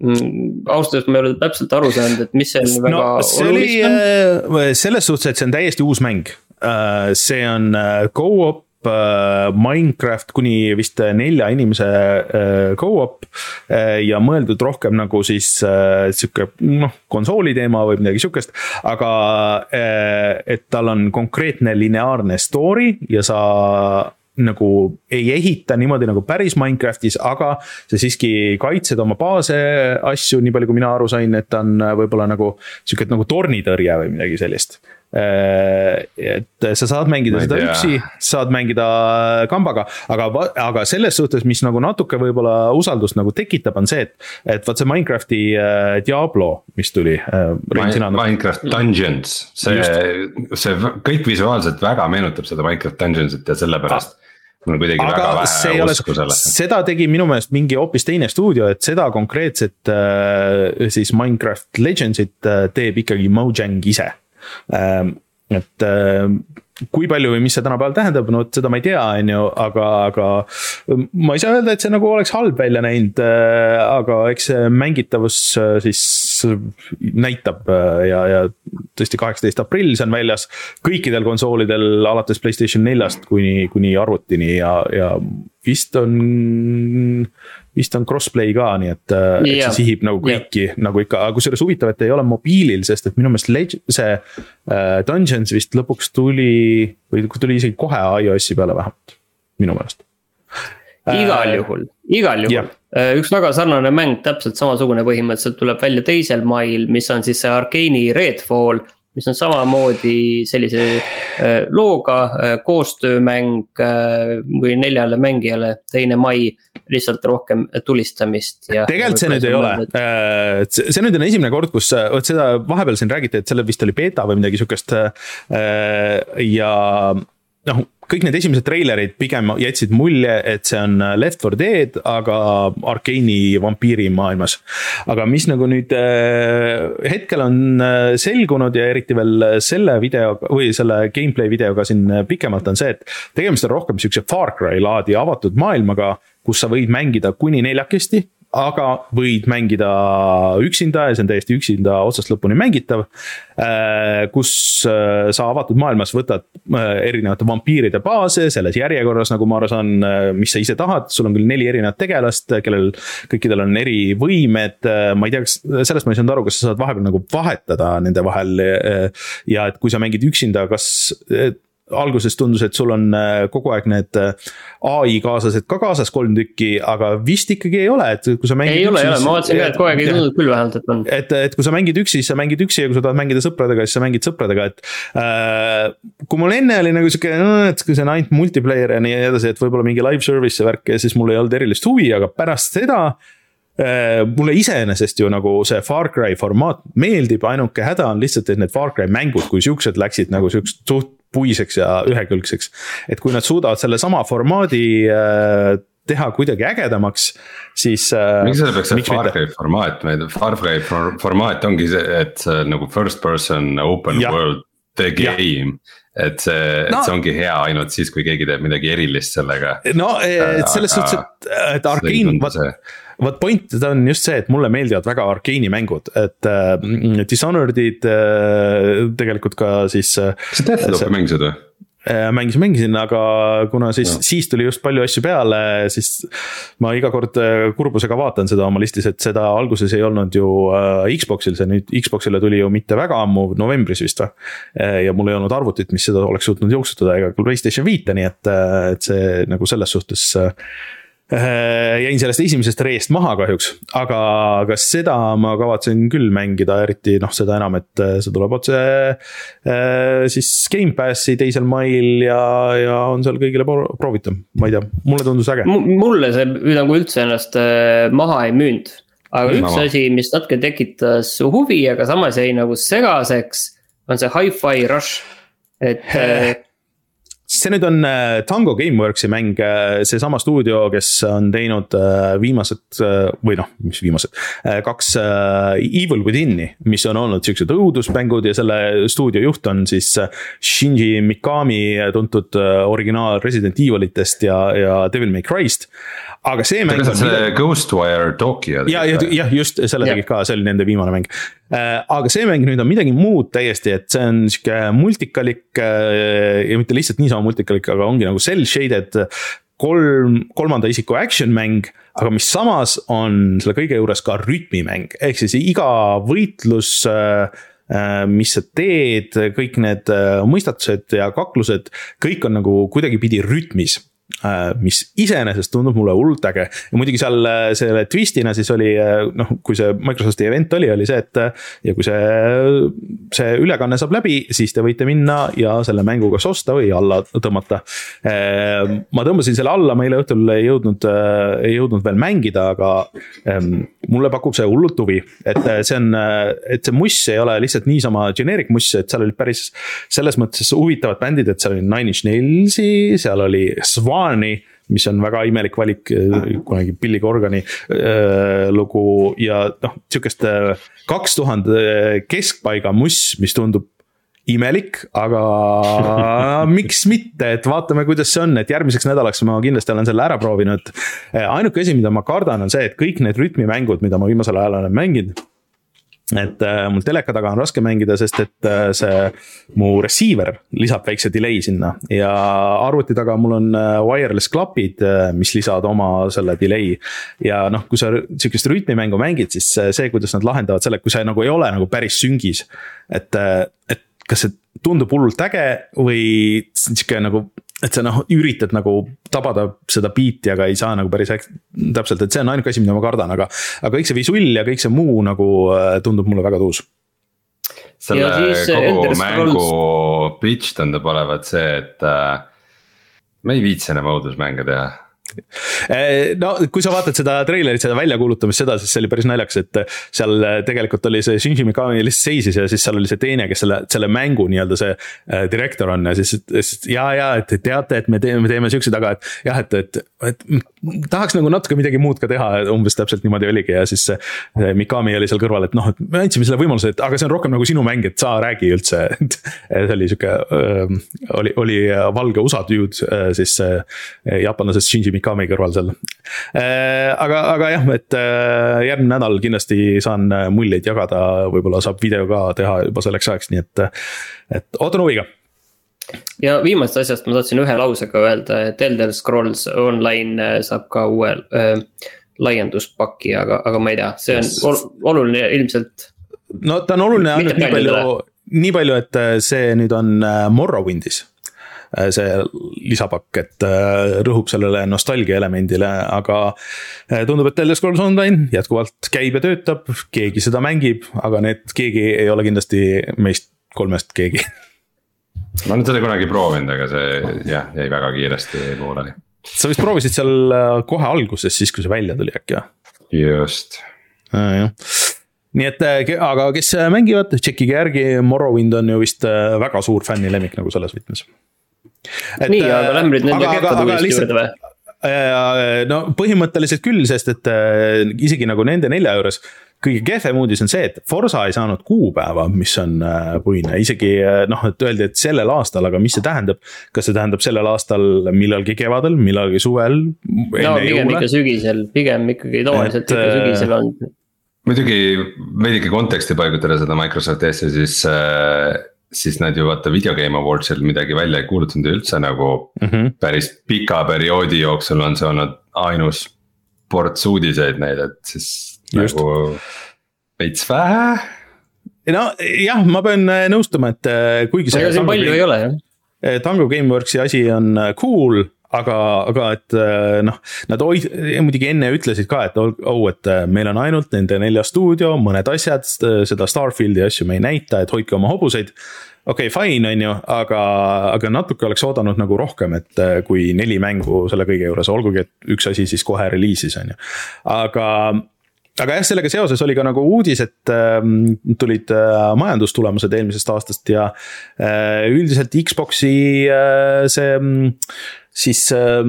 mm,. ausalt öeldes ma ei ole täpselt aru saanud, et mis seal no, väga olulist on. Äh, selles suhtes, et see on täiesti uus mäng. Äh, see on go-op Minecraft kuni vist nelja inimese äh, go-op. Äh, ja mõeldud rohkem nagu siis sihuke noh, konsooli teema või midagi sihukest. aga et tal on konkreetne lineaarne story ja sa nagu ei ehita niimoodi nagu päris Minecraftis, aga sa siiski kaitsed oma baase, asju, nii palju kui mina aru sain, et ta on võib-olla nagu sihuke nagu tornitõrje või midagi sellist Äh, et sa saad mängida seda tea. üksi, saad mängida kambaga, aga, aga selles suhtes, mis nagu natuke võib-olla usaldust nagu tekitab, on see, et. et vot see Minecrafti äh, Diablo, mis tuli äh,. Minecraft Dungeons, see, see kõik visuaalselt väga meenutab seda Minecraft Dungeonsit ja sellepärast mul kuidagi väga vähe usku sellesse. seda tegi minu meelest mingi hoopis teine stuudio, et seda konkreetset äh, siis Minecraft Legendsit äh, teeb ikkagi Mojang ise et ähm, kui palju või mis see tänapäeval tähendab, no vot seda ma ei tea, on ju, aga, aga. ma ei saa öelda, et see nagu oleks halb välja näinud, äh, aga eks see mängitavus äh, siis näitab äh, ja, ja tõesti kaheksateist aprill, see on väljas kõikidel konsoolidel alates Playstation neljast kuni, kuni arvutini ja, ja vist on vist on crossplay ka, nii et yeah., äh, et see sihib nagu kõiki yeah. nagu ikka, aga kusjuures huvitav, et ei ole mobiilil, sest et minu meelest Leg-, see äh, Dungeons vist lõpuks tuli või tuli isegi kohe iOS-i peale vähemalt, minu meelest igal äh, juhul, igal juhul yeah., äh, üks väga sarnane mäng, täpselt samasugune põhimõtteliselt tuleb välja teisel mail, mis on siis see Arkeeni Redfall mis on samamoodi sellise äh, looga äh, koostöömäng äh, või neljale mängijale, teine mai, lihtsalt rohkem tulistamist ja. tegelikult see nüüd ei ole, see nüüd on esimene kord, kus vot seda vahepeal siin räägiti, et sellel vist oli beeta või midagi sihukest ja noh kõik need esimesed treilerid pigem jätsid mulje, et see on Left 4 Dead, aga Arkeeni vampiirimaailmas. aga mis nagu nüüd äh, hetkel on äh, selgunud ja eriti veel selle videoga või selle gameplay videoga siin pikemalt on see, et tegemist on rohkem sihukese Far Cry laadi avatud maailmaga, kus sa võid mängida kuni neljakesti aga võid mängida üksinda ja see on täiesti üksinda otsast lõpuni mängitav. Äh, kus äh, sa avatud maailmas võtad äh, erinevate vampiiride baase selles järjekorras, nagu ma aru saan, mis sa ise tahad, sul on küll neli erinevat tegelast, kellel kõikidel on erivõimed. ma ei tea, kas sellest ma ei saanud aru, kas sa saad vahepeal nagu vahetada nende vahel. ja et kui sa mängid üksinda, kas alguses tundus, et sul on äh, kogu aeg need äh, ai kaaslased ka kaasas kolm tükki, aga vist ikkagi ei ole, et kui sa mängid. ei ole, ei ole, ma vaatasin ka, et kogu aeg ei tundnud küll vähemalt, et on. et, et kui sa mängid üksi, siis sa mängid üksi ja kui sa tahad mängida sõpradega, siis sa mängid sõpradega, et äh,. kui mul enne oli nagu sihuke, et kui see on ainult multiplayer ja nii edasi, et võib-olla mingi live service värk ja siis mul ei olnud erilist huvi, aga pärast seda äh, mulle iseenesest ju nagu see Far Cry formaat meeldib, ainuke häda on lihtsalt, et need Far Cry mängud kui siuksed läksid nagu siuksed suht puiseks ja ühekülgseks. et kui nad suudavad sellesama formaadi äh, teha kuidagi ägedamaks, siis äh,. miks see peaks olema Far Cry formaat, Far Cry formaat ongi see, et nagu first person open ja. world the game. et see no,, et see ongi hea ainult siis, kui keegi teeb midagi erilist sellega. no et selles suhtes, et, et Arkane, vot point on just see, et mulle meeldivad väga Arkeeni mängud, et äh, Dishonored'id äh, tegelikult ka siis äh,. kas sa Deathloopi mängisid või? mängisin, mängisin, aga kuna siis siis tuli just palju asju peale, siis ma iga kord kurbusega vaatan seda oma listis, et seda alguses ei olnud ju Xbox'il, see nüüd Xbox'ile tuli ju mitte väga ammu, novembris vist või. ja mul ei olnud arvutit, mis seda oleks suutnud jooksutada ega ka Playstation viite, nii et, et see nagu selles suhtes Äh, jäin sellest esimesest reest maha kahjuks, aga, aga seda ma kavatsen küll mängida, eriti noh, seda enam, et äh, see tuleb otse äh, siis Gamepassi teisel mail ja, ja on seal kõigile proovitav, ma ei tea, mulle tundus äge. mulle see nagu üldse ennast maha ei müünud, aga üks Mama. asi, mis natuke tekitas huvi, aga samas jäi nagu segaseks, on see Hi-Fi Rush, et <laughs> see nüüd on äh, Tango Gameworksi mäng, äh, seesama stuudio, kes on teinud äh, viimased või noh, mis viimased, kaks Evil Within'i, mis on olnud siuksed õudusmängud ja selle stuudio juht on siis Shinji Mikami, tuntud originaal Resident Evilitest ja, ja Devil May Cry'st aga see mäng. see midagi... Ghostwire Tokyo. ja, ja, jah, just selle tegid ka, see oli nende viimane mäng. Aga see mäng nüüd on midagi muud täiesti, et see on sihuke multikalik ja mitte lihtsalt niisama multikalik, aga ongi nagu cell shaded kolm, kolmanda isiku action mäng, aga mis samas on selle kõige juures ka rütmimäng, ehk siis iga võitlus äh, mis sa teed, kõik need mõistatused ja kaklused, kõik on nagu kuidagipidi rütmis. Äh, mis iseenesest tundub mulle hullult äge ja muidugi seal äh, selle twist'ina siis oli äh, noh, kui see Microsofti event oli, oli see, et. ja kui see, see ülekanne saab läbi, siis te võite minna ja selle mängu kas osta või alla tõmmata. ma tõmbasin selle alla, ma eile õhtul ei jõudnud, ei jõudnud veel mängida, aga ähm, mulle pakub see hullult huvi, et see on, et see muss ei ole lihtsalt niisama generic muss, et seal olid päris selles mõttes huvitavad bändid, et seal oli Nine Inch Nailsi, seal oli Swan Swan'i, mis on väga imelik valik, äh, kunagi Billy Corgani äh, lugu ja noh, sihukest äh, kaks tuhande keskpaiga muss, mis tundub imelik, aga <laughs> miks mitte, et vaatame, kuidas see on, et järgmiseks nädalaks ma kindlasti olen selle ära proovinud. ainuke asi, mida ma kardan, on see, et kõik need rütmimängud, mida ma viimasel ajal olen mänginud et äh, mul teleka taga on raske mängida, sest et äh, see mu receiver lisab väikse delay sinna ja arvuti taga mul on äh, wireless klapid äh,, mis lisavad oma selle delay. ja noh, kui sa sihukest rütmimängu mängid, siis äh, see, kuidas nad lahendavad selle, kui see nagu ei ole nagu päris süngis. et, äh, et kas see tundub hullult äge või sihuke nagu et sa noh, üritad nagu tabada seda beat'i, aga ei saa nagu päris täpselt, et see on ainuke asi, mida ma kardan, aga. aga kõik see visull ja kõik see muu nagu äh, tundub mulle väga tuus. selle kogu mängu pitch tundub olevat see, et äh, me ei viitsi enam õudusmänge teha Eh, no kui sa vaatad seda treilerit, seda väljakuulutamist, seda, siis see oli päris naljakas, et seal tegelikult oli see Shinji Mikami lihtsalt seisis ja siis seal oli see teine, kes selle, selle mängu nii-öelda see direktor on ja siis, siis ja, ja et teate, et me teeme, me teeme siukseid, aga et jah, et, et, et tahaks nagu natuke midagi muud ka teha, umbes täpselt niimoodi oligi ja siis see Mikami oli seal kõrval, et noh, et me andsime selle võimaluse, et aga see on rohkem nagu sinu mäng, et sa räägi üldse, <laughs> et see oli sihuke, oli, oli valge USA dude siis jaapanlasest Shinji Mikami kõrval seal. Äh, aga, aga jah, et äh, järgmine nädal kindlasti saan äh, muljeid jagada, võib-olla saab video ka teha juba selleks ajaks, nii et, et ootan huviga ja viimasest asjast ma tahtsin ühe lausega öelda, et Elder Scrolls Online saab ka uue äh, laienduspaki, aga, aga ma ei tea, see on yes. oluline ilmselt. no ta on oluline ainult nii palju, nii palju, et see nüüd on Morrowindis Äh, see lisapakk, et äh, rõhub sellele nostalgia elemendile, aga äh, tundub, et Elder Scrolls Online jätkuvalt käib ja töötab, keegi seda mängib, aga need keegi ei ole kindlasti meist kolmest keegi <laughs> ma olen seda kunagi proovinud, aga see jah, jäi väga kiiresti pooleli. sa vist proovisid seal kohe alguses, siis kui see välja tuli äkki või? just äh,. jah nii et, aga kes mängivad, tšekkige järgi, Morrowind on ju vist väga suur fännilemmik nagu selles võtmes nii, aga lähme nüüd nende kehvaduvist juurde või? Äh, no põhimõtteliselt küll, sest et äh, isegi nagu nende nelja juures kõige kehvem uudis on see, et Forsa ei saanud kuupäeva, mis on äh, puine, isegi noh, et öeldi, et sellel aastal, aga mis see tähendab. kas see tähendab sellel aastal millalgi kevadel, millalgi suvel? no pigem jõule? ikka sügisel, pigem ikkagi tavaliselt et, ikka sügisel on. muidugi veidike konteksti paigutada seda Microsofti asja, siis siis nad ju vaata Video Game Awardsil midagi välja ei kuulutanud üldse nagu mm -hmm. päris pika perioodi jooksul on see olnud ainus ports uudiseid neid, et siis. Nagu veits vähe. no jah, ma pean äh, nõustuma, et äh, kuigi see. ega siin palju ei ole jah. Tango Gameworksi asi on cool aga, aga et noh, nad hoid-, muidugi enne ütlesid ka, et oh, et meil on ainult nende nelja stuudio, mõned asjad, seda Starfieldi asju me ei näita, et hoidke oma hobuseid okei okay,, fine, on ju, aga, aga natuke oleks oodanud nagu rohkem, et äh, kui neli mängu selle kõige juures, olgugi et üks asi siis kohe reliisis, on ju. aga, aga jah, sellega seoses oli ka nagu uudis, et äh, tulid äh, majandustulemused eelmisest aastast ja äh, üldiselt Xbox'i äh, see siis äh,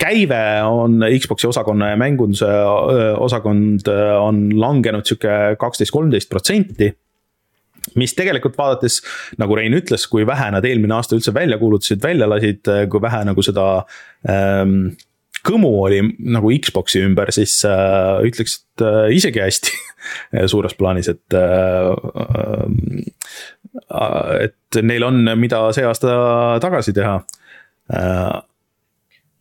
käive on Xbox'i osakonna ja mängunduse äh, osakond äh, on langenud sihuke kaksteist, kolmteist protsenti. Mis tegelikult vaadates, nagu Rein ütles, kui vähe nad eelmine aasta üldse välja kuulutasid, välja lasid, kui vähe nagu seda ähm, kõmu oli nagu Xbox'i ümber, siis äh, ütleks, et äh, isegi hästi <laughs> suures plaanis, et äh, äh,. et neil on, mida see aasta tagasi teha äh,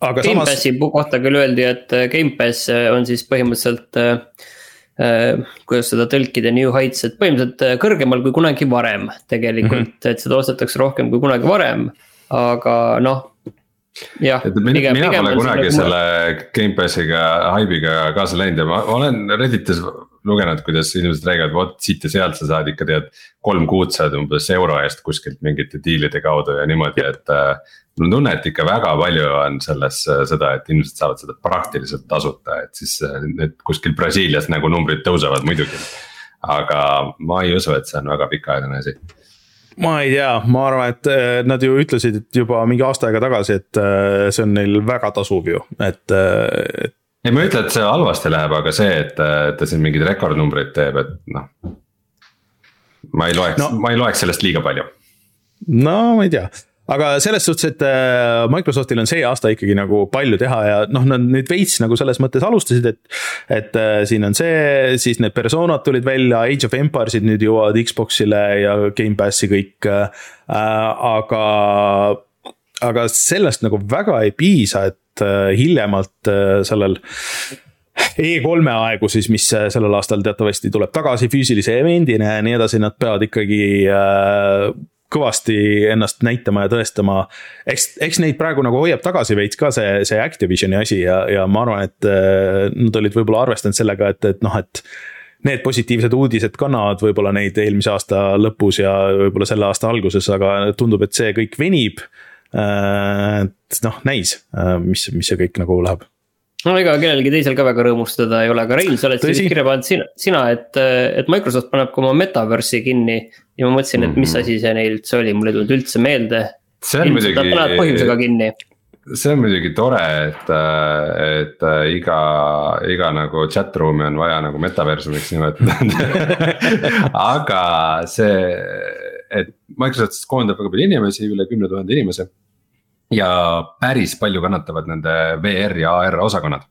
aga Gamepassi samas... kohta küll öeldi, et äh, Gamepass on siis põhimõtteliselt äh, Äh, kuidas seda tõlkida, New Heights, et põhimõtteliselt äh, kõrgemal kui kunagi varem tegelikult mm, -hmm. et seda ostetakse rohkem kui kunagi varem, aga noh. Jah. mina, mina pole kunagi nagu... selle Gamepassiga, haibiga kaasa läinud ja ma olen Redditis lugenud, kuidas inimesed räägivad, vot siit ja sealt sa saad ikka tead. kolm kuud saad umbes euro eest kuskilt mingite diilide kaudu ja niimoodi, et äh, mul on tunne, et ikka väga palju on selles äh, seda, et inimesed saavad seda praktiliselt tasuta, et siis äh, need kuskil Brasiilias nagu numbrid tõusevad muidugi. aga ma ei usu, et see on väga pikaajaline asi ma ei tea, ma arvan, et äh, nad ju ütlesid, et juba mingi aasta aega tagasi, et see on neil väga tasuv ju, et, et. ei, ma ei ütle, et see halvasti läheb, aga see, et ta siin mingeid rekordnumbreid teeb, et noh. ma ei loeks no., ma ei loeks sellest liiga palju. no ma ei tea aga selles suhtes, et äh, Microsoftil on see aasta ikkagi nagu palju teha ja noh, nad nüüd veits nagu selles mõttes alustasid, et. et äh, siin on see, siis need personad tulid välja, Age of Empires'id nüüd jõuavad Xbox'ile ja Gamepassi kõik äh,. aga, aga sellest nagu väga ei piisa, et äh, hiljemalt äh, sellel. E3-e aegu siis, mis äh, sellel aastal teatavasti tuleb tagasi füüsilise event'ina ja nii edasi, nad peavad ikkagi äh, kõvasti ennast näitama ja tõestama. eks, eks neid praegu nagu hoiab tagasi veits ka see, see Activisioni asi ja, ja ma arvan, et äh, nad olid võib-olla arvestanud sellega, et, et noh, et need positiivsed uudised kannavad võib-olla neid eelmise aasta lõpus ja võib-olla selle aasta alguses, aga tundub, et see kõik venib. Äh, et noh, näis, äh, mis, mis see kõik nagu läheb no ega kellelgi teisel ka väga rõõmustada ei ole, aga Rein, sa oled siis kirja pannud sina, sina, et, et Microsoft paneb ka oma metaverse'i kinni. ja ma mõtlesin, et mis mhm. asi see neil üldse oli, mul ei tulnud üldse meelde. see on muidugi. Nad panevad põhjusega kinni see on muidugi tore, et, et iga, iga nagu chat room'i on vaja nagu metaversumiks nimetada <laughs> aga see, et Microsoft koondab väga palju inimesi, üle kümne tuhande inimese ja päris palju kannatavad nende VR ja AR osakonnad.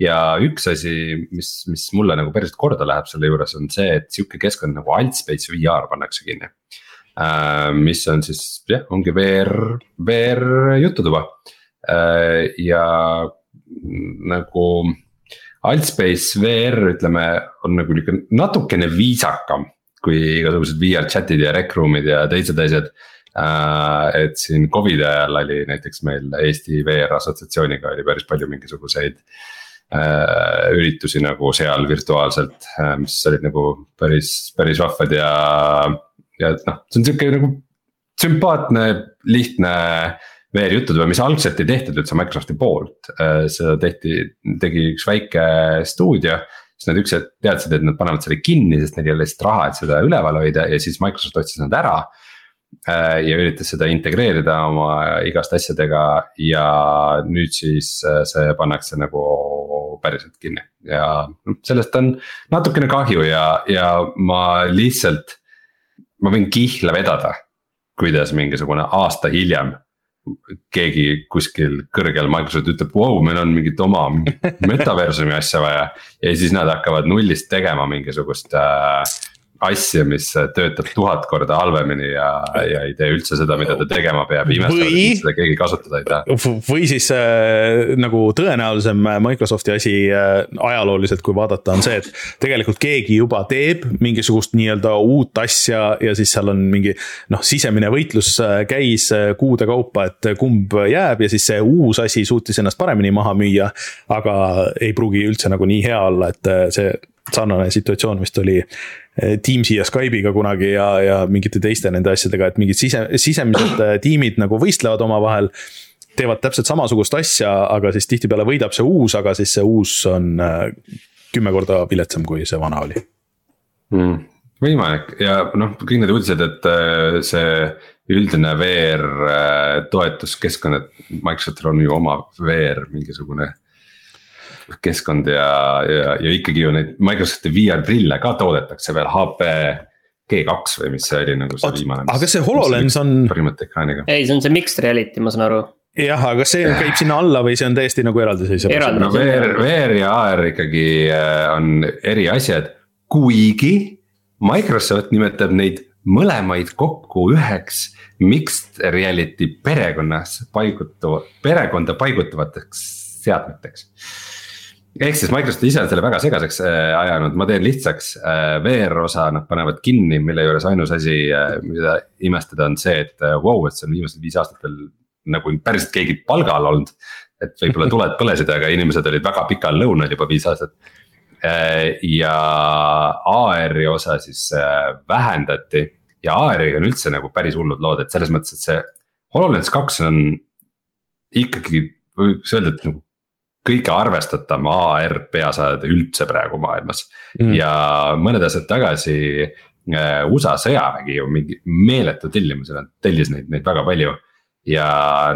ja üks asi, mis, mis mulle nagu päriselt korda läheb selle juures, on see, et sihuke keskkond nagu Altspace VR pannakse kinni äh,. mis on siis jah, ongi VR, VR jututuba äh, ja nagu. Altspace VR ütleme, on nagu nihuke natukene viisakam kui igasugused VR chat'id ja rec room'id ja teised asjad et siin Covidi ajal oli näiteks meil Eesti VR assotsiatsiooniga oli päris palju mingisuguseid äh, üritusi nagu seal virtuaalselt, äh, mis olid nagu päris, päris vahvad ja, ja noh, see on sihuke nagu sümpaatne, lihtne VR juttude, mis algselt ei tehtud üldse Microsofti poolt, seda tehti, tegi üks väike stuudio siis nad üks hetk teadsid, et nad panevad selle kinni, sest neil ei ole lihtsalt raha, et seda üleval hoida ja siis Microsoft ostis nad ära. äh, Äh, ja üritas seda integreerida oma igaste asjadega ja nüüd siis äh, see pannakse nagu päriselt kinni ja sellest on natukene kahju ja, ja ma lihtsalt. ma võin kihla vedada, kuidas mingisugune aasta hiljem keegi kuskil kõrgel Microsoft ütleb, vau, meil on mingit oma metaversumi asja vaja. ja siis nad hakkavad nullist tegema mingisugust äh, asja, mis töötab tuhat korda halvemini ja, ja ei tee üldse seda, mida ta tegema peab, imestavad, et seda keegi kasutada ei taha. või siis äh, nagu tõenäolisem Microsofti asi äh, ajalooliselt, kui vaadata, on see, et tegelikult keegi juba teeb mingisugust nii-öelda uut asja ja siis seal on mingi noh, sisemine võitlus äh, käis äh, kuude kaupa, et kumb jääb ja siis see uus asi suutis ennast paremini maha müüa. aga ei pruugi üldse nagu nii hea olla, et äh, see sarnane situatsioon vist oli eh, Teamsi ja Skype'iga kunagi ja, ja mingite teiste nende asjadega, et mingid sise, sisemised eh, tiimid nagu võistlevad omavahel. teevad täpselt samasugust asja, aga siis tihtipeale võidab see uus, aga siis see uus on eh, kümme korda viletsam, kui see vana oli mm,. võimalik ja noh, kõik need uudised, et see üldine VR toetuskeskkond, et Microsoftil on ju oma VR mingisugune keskkond ja, ja, ja ikkagi ju neid Microsofti VR prille ka toodetakse veel HP G2 või mis see oli nagu see viimane. aga kas see HoloLens on? parimate ekraaniga. ei, see on see mixed reality, ma saan aru jah, aga see käib sinna alla või see on täiesti nagu eraldiseisev? no VR, VR ja AR ikkagi äh, on eri asjad, kuigi Microsoft nimetab neid mõlemaid kokku üheks mixed reality perekonnas paigutuva, perekonda paigutavateks seadmeteks ehk siis Microsoft ise on selle väga segaseks äh, ajanud, ma teen lihtsaks, äh, VR osa nad panevad kinni, mille juures ainus asi, äh, mida imestada, on see, et vau wow,, et see on viimased viis aastat veel nagu päriselt keegi palgal olnud. et võib-olla tuled <laughs> põlesid, aga inimesed olid väga pikal lõunal juba viis aastat. ja AR-i osa siis vähendati ja AR-iga on üldse nagu päris hullud lood, et selles mõttes, et see HoloLens kaks on ikkagi võiks öelda, et nagu kõige arvestatavam AR peasaade üldse praegu maailmas mm.. ja mõned aastad tagasi äh, USA sõjavägi ju mingi meeletu tellimusel tellis neid, neid väga palju. ja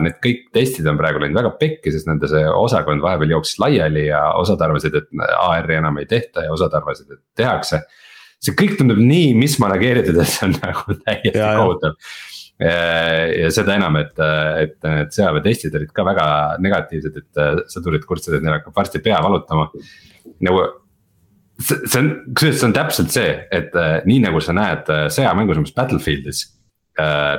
need kõik testid on praegu läinud väga pekki, sest nende see osakond vahepeal jooksis laiali ja osad arvasid, et AR-i enam ei tehta ja osad arvasid, et tehakse. see kõik tundub nii mismanageeritud, et see on nagu täiesti kohutav ja seda enam, et, et need sõjaväetestid olid ka väga negatiivsed, et sõdurid kurtsid, et neil hakkab varsti pea valutama. nagu see, see on, kusjuures see on täpselt see, et nii nagu sa näed sõjamängus umbes Battlefieldis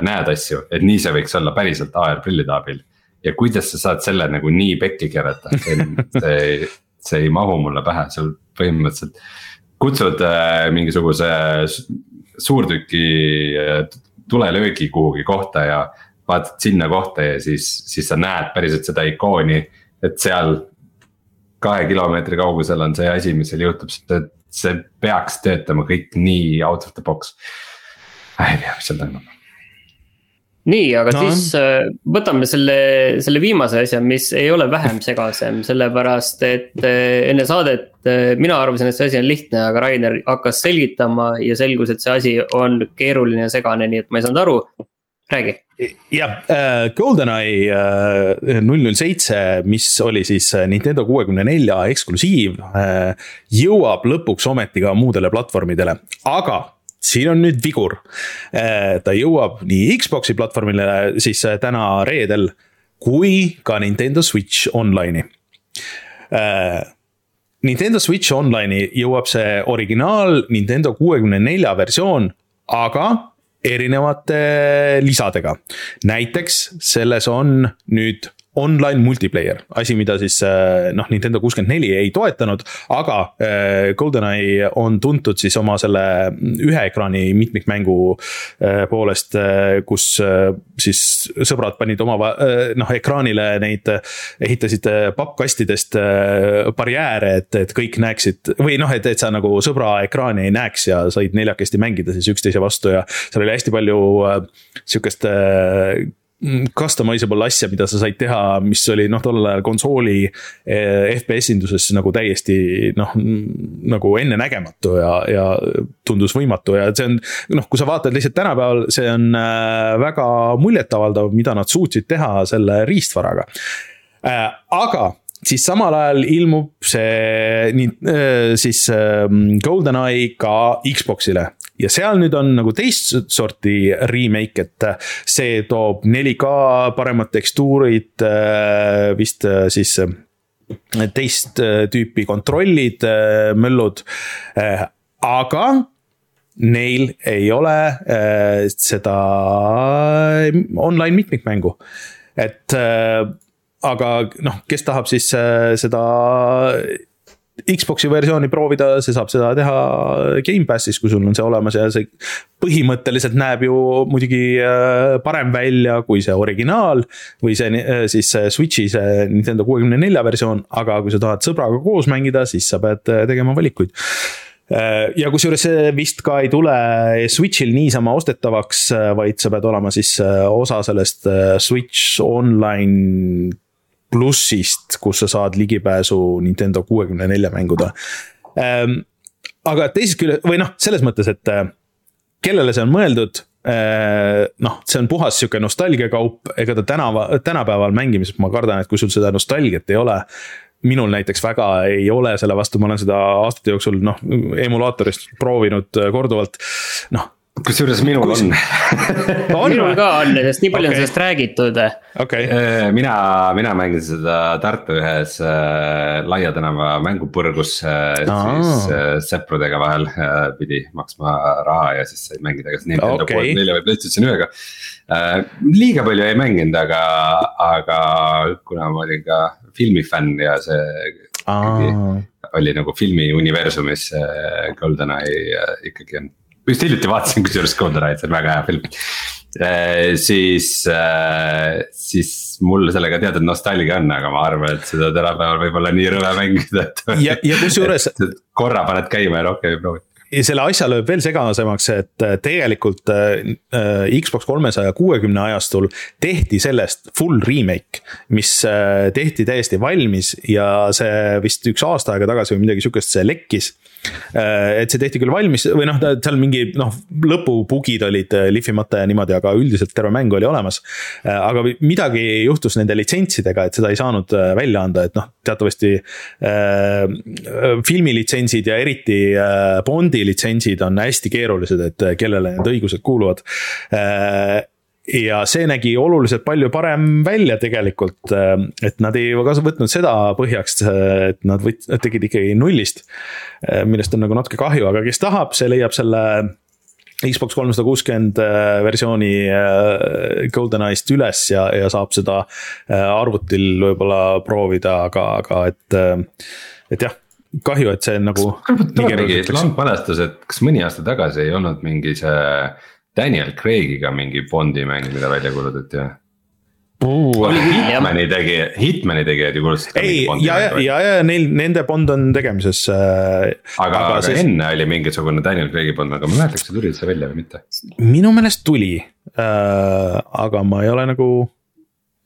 näed asju, et nii see võiks olla päriselt AR prillide abil. ja kuidas sa saad selle nagu nii pekki keerata, see ei, see ei mahu mulle pähe, seal põhimõtteliselt. kutsud äh, mingisuguse suurtüki äh, tulelöögi kuhugi kohta ja vaatad sinna kohta ja siis, siis sa näed päriselt seda ikooni, et seal kahe kilomeetri kaugusel on see asi, mis seal juhtub, see, see peaks töötama kõik nii out of the box. ei tea, mis seal toimub nii, aga no. siis äh, võtame selle, selle viimase asja, mis ei ole vähem segasem, sellepärast et äh, enne saadet äh, mina arvasin, et see asi on lihtne, aga Rainer hakkas selgitama ja selgus, et see asi on keeruline ja segane, nii et ma ei saanud aru. räägi. jah äh,, GoldenEye null null seitse, mis oli siis Nintendo kuuekümne nelja eksklusiiv äh,, jõuab lõpuks ometi ka muudele platvormidele, aga siin on nüüd vigur. Äh, ta jõuab nii Xbox'i platvormile siis äh, täna reedel kui ka Nintendo Switch Online'i. Äh, Nintendo Switch Online'i jõuab see originaal Nintendo kuuekümne nelja versioon, aga erinevate lisadega. näiteks selles on nüüd online multiplayer, asi, mida siis äh, noh, Nintendo kuuskümmend neli ei toetanud, aga äh, GoldenEye on tuntud siis oma selle ühe ekraani mitmikmängu äh, poolest, kus siis sõbrad panid oma noh, ekraanile neid, ehitasid pappkastidest barjääre, et, et kõik näeksid või noh, et, et sa nagu sõbra ekraani ei näeks ja said neljakesti mängida siis üksteise vastu ja seal oli hästi palju sihukest Mm, customizable asja, mida sa said teha, mis oli noh, tollel ajal konsooli eh, FPS induses nagu täiesti noh, nagu ennenägematu ja, ja tundus võimatu ja see on. noh, kui sa vaatad lihtsalt tänapäeval, see on äh, väga muljetavaldav, mida nad suutsid teha selle riistvaraga. Äh, aga siis samal ajal ilmub see nii, äh, siis GoldenEye ka Xbox'ile ja seal nüüd on nagu teist sorti remake, et äh, see toob 4K paremad tekstuurid, äh, vist äh, siis teist tüüpi kontrollid, möllud. aga neil ei ole seda online mitmikmängu. et aga noh, kes tahab siis seda Xbox'i versiooni proovida, see saab seda teha Gamepassis, kui sul on see olemas ja see põhimõtteliselt näeb ju muidugi äh, parem välja kui see originaal. või see äh, siis Switch'i see Nintendo kuuekümne nelja versioon, aga kui sa tahad sõbraga koos mängida, siis sa pead äh, tegema valikuid ja kusjuures see vist ka ei tule Switch'il niisama ostetavaks, vaid sa pead olema siis osa sellest Switch Online plussist, kus sa saad ligipääsu Nintendo kuuekümne nelja mängude. Ehm, aga teisest küljest, või noh, selles mõttes, et äh, kellele see on mõeldud, äh, noh, see on puhas sihuke nostalgiakaup, ega ta tänava, tänapäeval mängimises, ma kardan, et kui sul seda nostalgiat ei ole. minul näiteks väga ei ole selle vastu, ma olen seda aastate jooksul noh, emulaatorist proovinud äh, korduvalt, noh kusjuures minul Kus... on <laughs> on minul ka on, sest nii palju okay. on sellest räägitud. Okay. Äh, mina, mina mängisin seda Tartu ühes äh, Laia tänava mängupõrgus äh, siis äh, sõpradega vahel äh, pidi maksma raha ja siis sai mängida kas Nintendo okay. kuuekümne nelja või PlayStation ühega äh,. liiga palju ei mänginud, aga, aga kuna ma olin ka filmifänn ja see ikkagi oli nagu filmi universumis äh, GoldenEye äh, ikkagi on just hiljuti vaatasin kusjuures GoldenEye, see on väga hea film äh,. siis äh,, siis mul sellega teatud nostalgia on, aga ma arvan, et seda tänapäeval võib olla nii rõve mängida, et. ja, ja kusjuures. <laughs> korra paned käima ja rohkem ei proovi ja selle asja lööb veel segasemaks, et äh, tegelikult Xbox kolmesaja kuuekümne ajastul tehti sellest full remake. mis tehti täiesti valmis ja see vist üks aasta aega tagasi või midagi sihukest, see lekkis et see tehti küll valmis või noh, seal mingi noh, lõpubugid olid äh, lihvimata ja niimoodi, aga üldiselt terve mäng oli olemas. Äh, aga midagi juhtus nende litsentsidega, et seda ei saanud välja anda, et noh, teatavasti äh, filmilitsentsid ja eriti äh, Bondi litsentsid on hästi keerulised, et kellele need õigused kuuluvad äh, ja see nägi oluliselt palju parem välja tegelikult, äh, et nad ei kaasa võtnud seda põhjaks, et nad võt-, tegid ikkagi nullist. Äh, millest on nagu natuke kahju, aga kes tahab, see leiab selle Xbox kolmsada kuuskümmend äh, versiooni GoldenEye'st üles ja, ja saab seda arvutil võib-olla proovida, aga, aga et, et jah kahju, et see on nagu. mingi lamp mälestus, et kas mõni aasta tagasi ei olnud mingi see Daniel Craig'iga mingi Bondi mäng, mida välja kuulutati või? Hitmani tegija, Hitmani tegijad ju kuulutasid. ei, ja, ja, ja, ja neil, nende Bond on tegemises äh,. aga, aga, aga siis... enne oli mingisugune Daniel Craig'i Bond, aga ma ei mäleta, kas see tuli üldse välja või mitte. minu meelest tuli äh,, aga ma ei ole nagu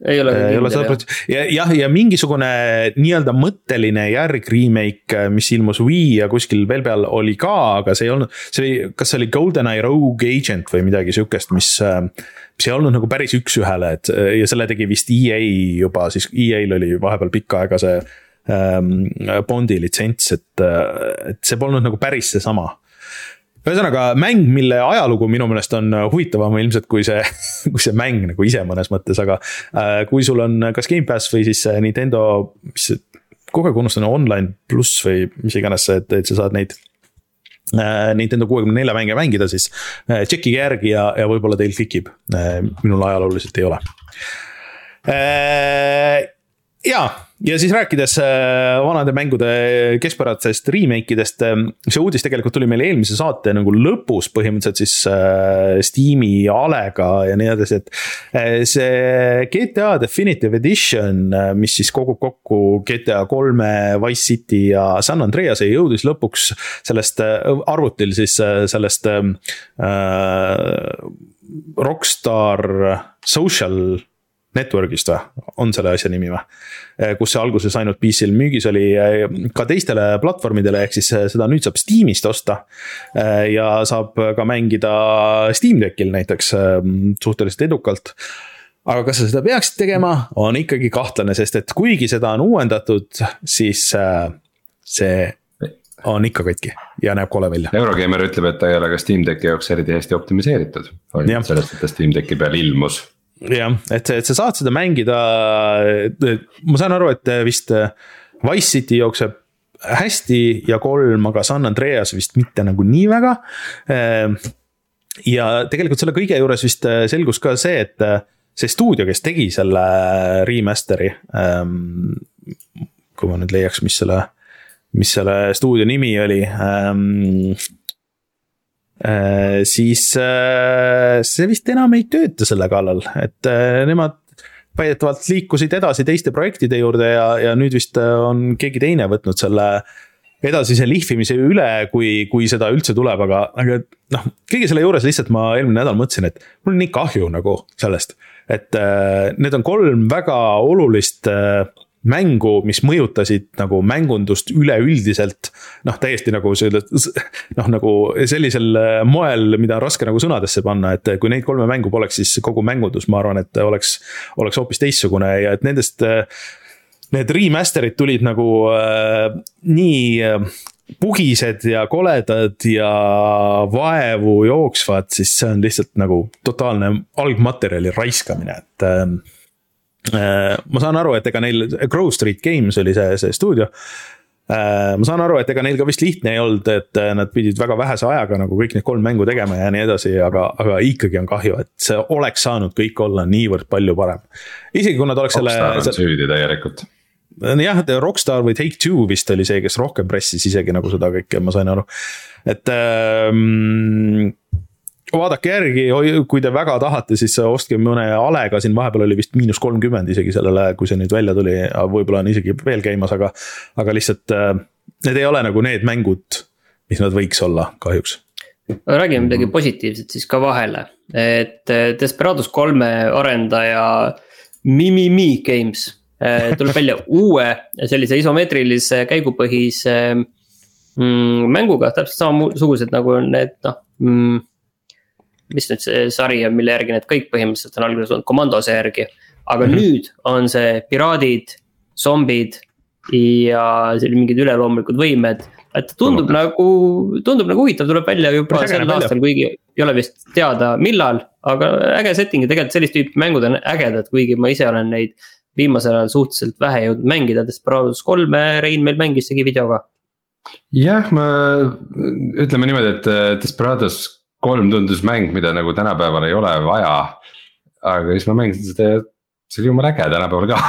ei ole. ei ole sada protsenti ja jah, ja mingisugune nii-öelda mõtteline järg remake, mis ilmus Wii ja kuskil veel peal oli ka, aga see ei olnud, see oli, kas see oli GoldenEye Rogue Agent või midagi sihukest, mis. mis ei olnud nagu päris üks-ühele, et ja selle tegi vist EA juba, siis EA-l oli vahepeal pikka aega see ähm, Bondi litsents, et, et see polnud nagu päris seesama ühesõnaga mäng, mille ajalugu minu meelest on äh, huvitavam ilmselt kui see, <laughs> kui see mäng nagu ise mõnes mõttes, aga äh, kui sul on kas Gamepass või siis Nintendo, mis kogu aeg unustan, online pluss või mis iganes, et, et sa saad neid äh, Nintendo kuuekümne nelja mänge mängida, siis tšekkige järgi ja, ja võib-olla teil klikib. minul ajalooliselt ei ole ja, ja siis rääkides äh, vanade mängude keskpärasest remake idest. Ähm, see uudis tegelikult tuli meil eelmise saate nagu lõpus põhimõtteliselt siis äh, Steam'i alega ja nii edasi, et. Äh, see GTA Definitive Edition, mis siis kogub kokku GTA kolme, Wise City ja San Andrease jõudis lõpuks sellest arvutil siis sellest ähm, äh, Rockstar Social Network'ist või, on selle asja nimi või? Eh, kus see alguses ainult PC-l müügis oli eh, ka teistele platvormidele, ehk siis eh, seda nüüd saab Steamist osta. ja saab ka mängida Steam Deckil näiteks suhteliselt edukalt aga kas sa seda peaksid tegema, on ikkagi kahtlane, sest et kuigi seda on uuendatud, siis see on ikka katki ja näeb kole välja. Eurogeimer ütleb, et ta ei ole ka Steam Decki jaoks eriti hästi optimiseeritud. sellest, et ta Steam Decki peal ilmus jah, et, et sa saad seda mängida, ma saan aru, et vist Wise City jookseb hästi ja kolm, aga San Andreas vist mitte nagu nii väga. ja tegelikult selle kõige juures vist selgus ka see, et see stuudio, kes tegi selle remaster'i. kui ma nüüd leiaks, mis selle, mis selle stuudio nimi oli Äh, siis äh, see vist enam ei tööta selle kallal, et äh, nemad väidetavalt liikusid edasi teiste projektide juurde ja, ja nüüd vist on keegi teine võtnud selle edasise lihvimise üle, kui, kui seda üldse tuleb, aga, aga noh, kõige selle juures lihtsalt ma eelmine nädal mõtlesin, et mul on nii kahju nagu sellest. et äh, need on kolm väga olulist äh, mängu, mis mõjutasid nagu mängundust üleüldiselt. noh, täiesti nagu selle, noh nagu sellisel äh, moel, mida on raske nagu sõnadesse panna, et kui neid kolme mängu poleks, siis kogu mängundus, ma arvan, et oleks, oleks hoopis teistsugune ja et nendest. Äh, need remaster'id tulid nagu äh, nii äh, pugised ja koledad ja vaevu jooksvad, siis see on lihtsalt nagu totaalne algmaterjali raiskamine, et äh, Äh, ma saan aru, et ega neil, Grove Street Games oli see, see stuudio. Äh, ma saan aru, et ega neil ka vist lihtne ei olnud, et äh, nad pidid väga vähese ajaga nagu kõik need kolm mängu tegema ja nii edasi, aga, aga ikkagi on kahju, et see oleks saanud kõik olla niivõrd palju parem. isegi kui nad oleks selle. Rockstar on süüdi täielikult jah, Rockstar või Take-Two vist oli see, kes rohkem pressis isegi nagu seda kõike, ma sain aru. et ähm, vaadake järgi, kui te väga tahate, siis ostke mõne alega, siin vahepeal oli vist miinus kolmkümmend isegi sellele, kui see nüüd välja tuli, võib-olla on isegi veel käimas, aga. aga lihtsalt äh, need ei ole nagu need mängud, mis nad võiks olla, kahjuks. räägime midagi positiivset siis ka vahele, et äh, Desperados kolme arendaja Mimimi Games äh, tuleb välja uue sellise isomeetrilise käigupõhise mm, mänguga, täpselt samasugused nagu need noh mm, mis nüüd see sari on, mille järgi need kõik põhimõtteliselt on alguses olnud komandose järgi. aga mm -hmm. nüüd on see piraadid, zombid ja mingid üleloomulikud võimed. et tundub Tundub. nagu, tundub nagu huvitav, tuleb välja juba sel aastal, kuigi ei ole vist teada, millal. aga äge setting ja tegelikult sellist tüüpi mängud on ägedad, kuigi ma ise olen neid viimasel ajal suhteliselt vähe jõudnud mängida, Desperados kolme Rein meil mängis tegi videoga. jah, ma ütleme niimoodi, et äh, Desperados kolm tundus mäng, mida nagu tänapäeval ei ole vaja. aga siis ma mängisin seda ja see oli jumala äge tänapäeval ka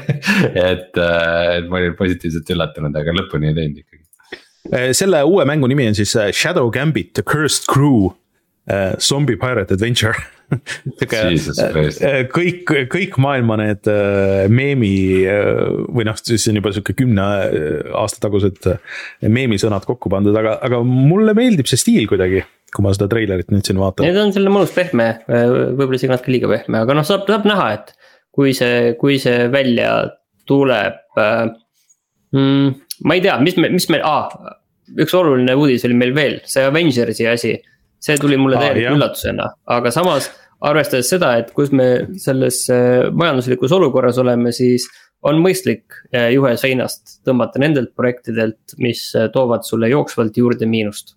<laughs> et, äh, et ma olin positiivselt üllatunud, aga lõpuni ei teinud ikkagi. Äh, selle uue mängu nimi on siis äh, Shadow Gambit, The Cursed Crew uh,. Zombie Pirate Adventure <laughs> sihuke kõik, kõik maailma need meemi või noh, siis on juba sihuke kümne aasta tagused meemisõnad kokku pandud, aga, aga mulle meeldib see stiil kuidagi kui ma seda treilerit nüüd siin vaatan. Need on selline mõnus pehme, võib-olla isegi natuke liiga pehme, aga noh, saab, saab näha, et kui see, kui see välja tuleb äh,. Mm, ma ei tea, mis me, mis meil ah,, üks oluline uudis oli meil veel, see Avengersi asi. see tuli mulle täieliku ah, üllatusena, aga samas arvestades seda, et kus me selles äh, majanduslikus olukorras oleme, siis on mõistlik äh, juhe seinast tõmmata nendelt projektidelt, mis äh, toovad sulle jooksvalt juurde miinust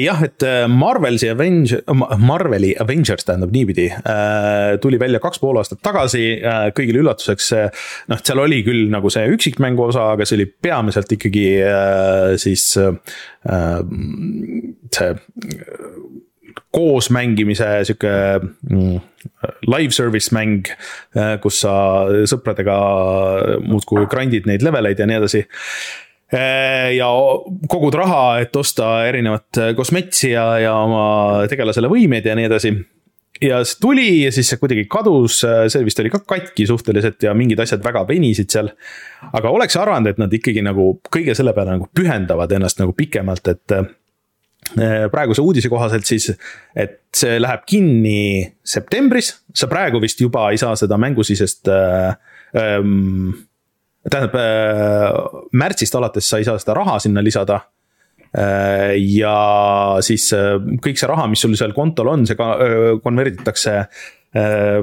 jah, et äh, Marvelsi Avenger, Marveli Avengers tähendab niipidi, äh, tuli välja kaks pool aastat tagasi, kõigile üllatuseks. noh, seal oli küll nagu see üksikmängu osa, aga see oli peamiselt ikkagi siis see koos mängimise sihuke mm, live service mäng, kus sa sõpradega muudkui grind'id neid leveleid ja nii edasi Äh, ja kogud raha, et osta erinevat äh, kosmetsi ja, ja oma tegelasele võimeid ja nii edasi. ja see tuli ja siis see kuidagi kadus, äh, see vist oli ka katki suhteliselt ja mingid asjad väga venisid seal. aga oleks arvanud, et nad ikkagi nagu kõige selle peale nagu pühendavad ennast nagu pikemalt, et praeguse uudise kohaselt siis, et see läheb kinni septembris, sa praegu vist juba ei saa seda mängusisest äh, ähm, tähendab äh, märtsist alates sa ei saa seda raha sinna lisada äh,. ja siis äh, kõik see raha, mis sul seal kontol on, see ka konverditakse äh,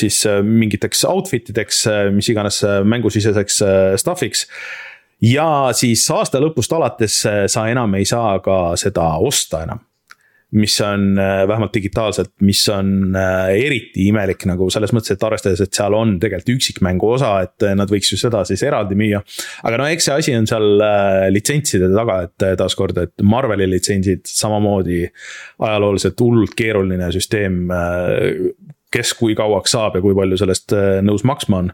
siis mingiteks outfit ideks, mis iganes mängusiseseks stuff'iks. ja siis aasta lõpust alates sa enam ei saa ka seda osta enam mis on vähemalt digitaalselt, mis on eriti imelik nagu selles mõttes, et arvestades, et seal on tegelikult üksikmängu osa, et nad võiks ju seda siis eraldi müüa. aga no eks see asi on seal litsentside taga, et taaskord, et Marveli litsentsid samamoodi ajalooliselt hullult keeruline süsteem kes kui kauaks saab ja kui palju sellest äh, nõus maksma on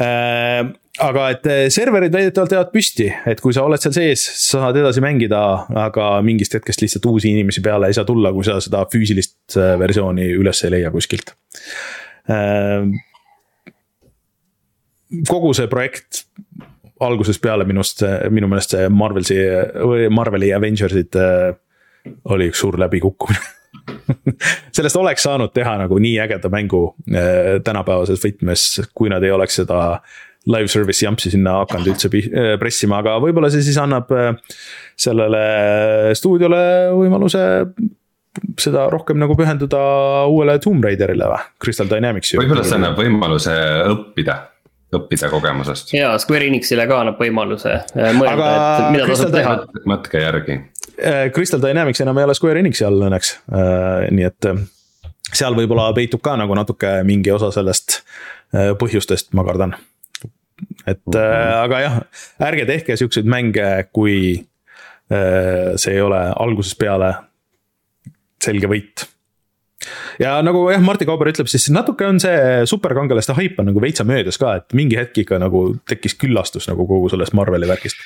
äh, aga et äh, serverid väidetavalt jäävad püsti, et kui sa oled seal sees, sa saad edasi mängida, aga mingist hetkest lihtsalt uusi inimesi peale ei saa tulla, kui sa seda füüsilist versiooni üles ei leia kuskilt. kogu see projekt algusest peale minust, minu meelest see Marvelsi, Marveli Avengersid oli üks suur läbikukkumine <laughs> sellest oleks saanud teha nagu nii ägeda mängu äh, tänapäevases võtmes, kui nad ei oleks seda live service jampsi sinna hakanud üldse äh, pressima, aga võib-olla see siis annab äh, sellele stuudiole võimaluse seda rohkem nagu pühenduda uuele Tomb Raiderile või, Crystal Dynamicsi. võib-olla see annab võimaluse õppida õppida kogemusest. ja Square Enixile ka annab võimaluse mõelda, et mida tasub teha. mõtke järgi Äh, Crystal Dynamics enam ei ole Square Enixi all õnneks, äh, nii et äh, seal võib-olla peitub ka nagu natuke mingi osa sellest põhjustest, ma kardan. Et mm -hmm. aga jah, ärge tehke siukseid mänge, kui see ei ole algusest peale selge võit ja nagu jah, Martti Kauber ütleb, siis natuke on see superkangelaste haip on nagu veitsa möödas ka, et mingi hetk ikka nagu tekkis küllastus nagu kogu sellest Marveli värgist.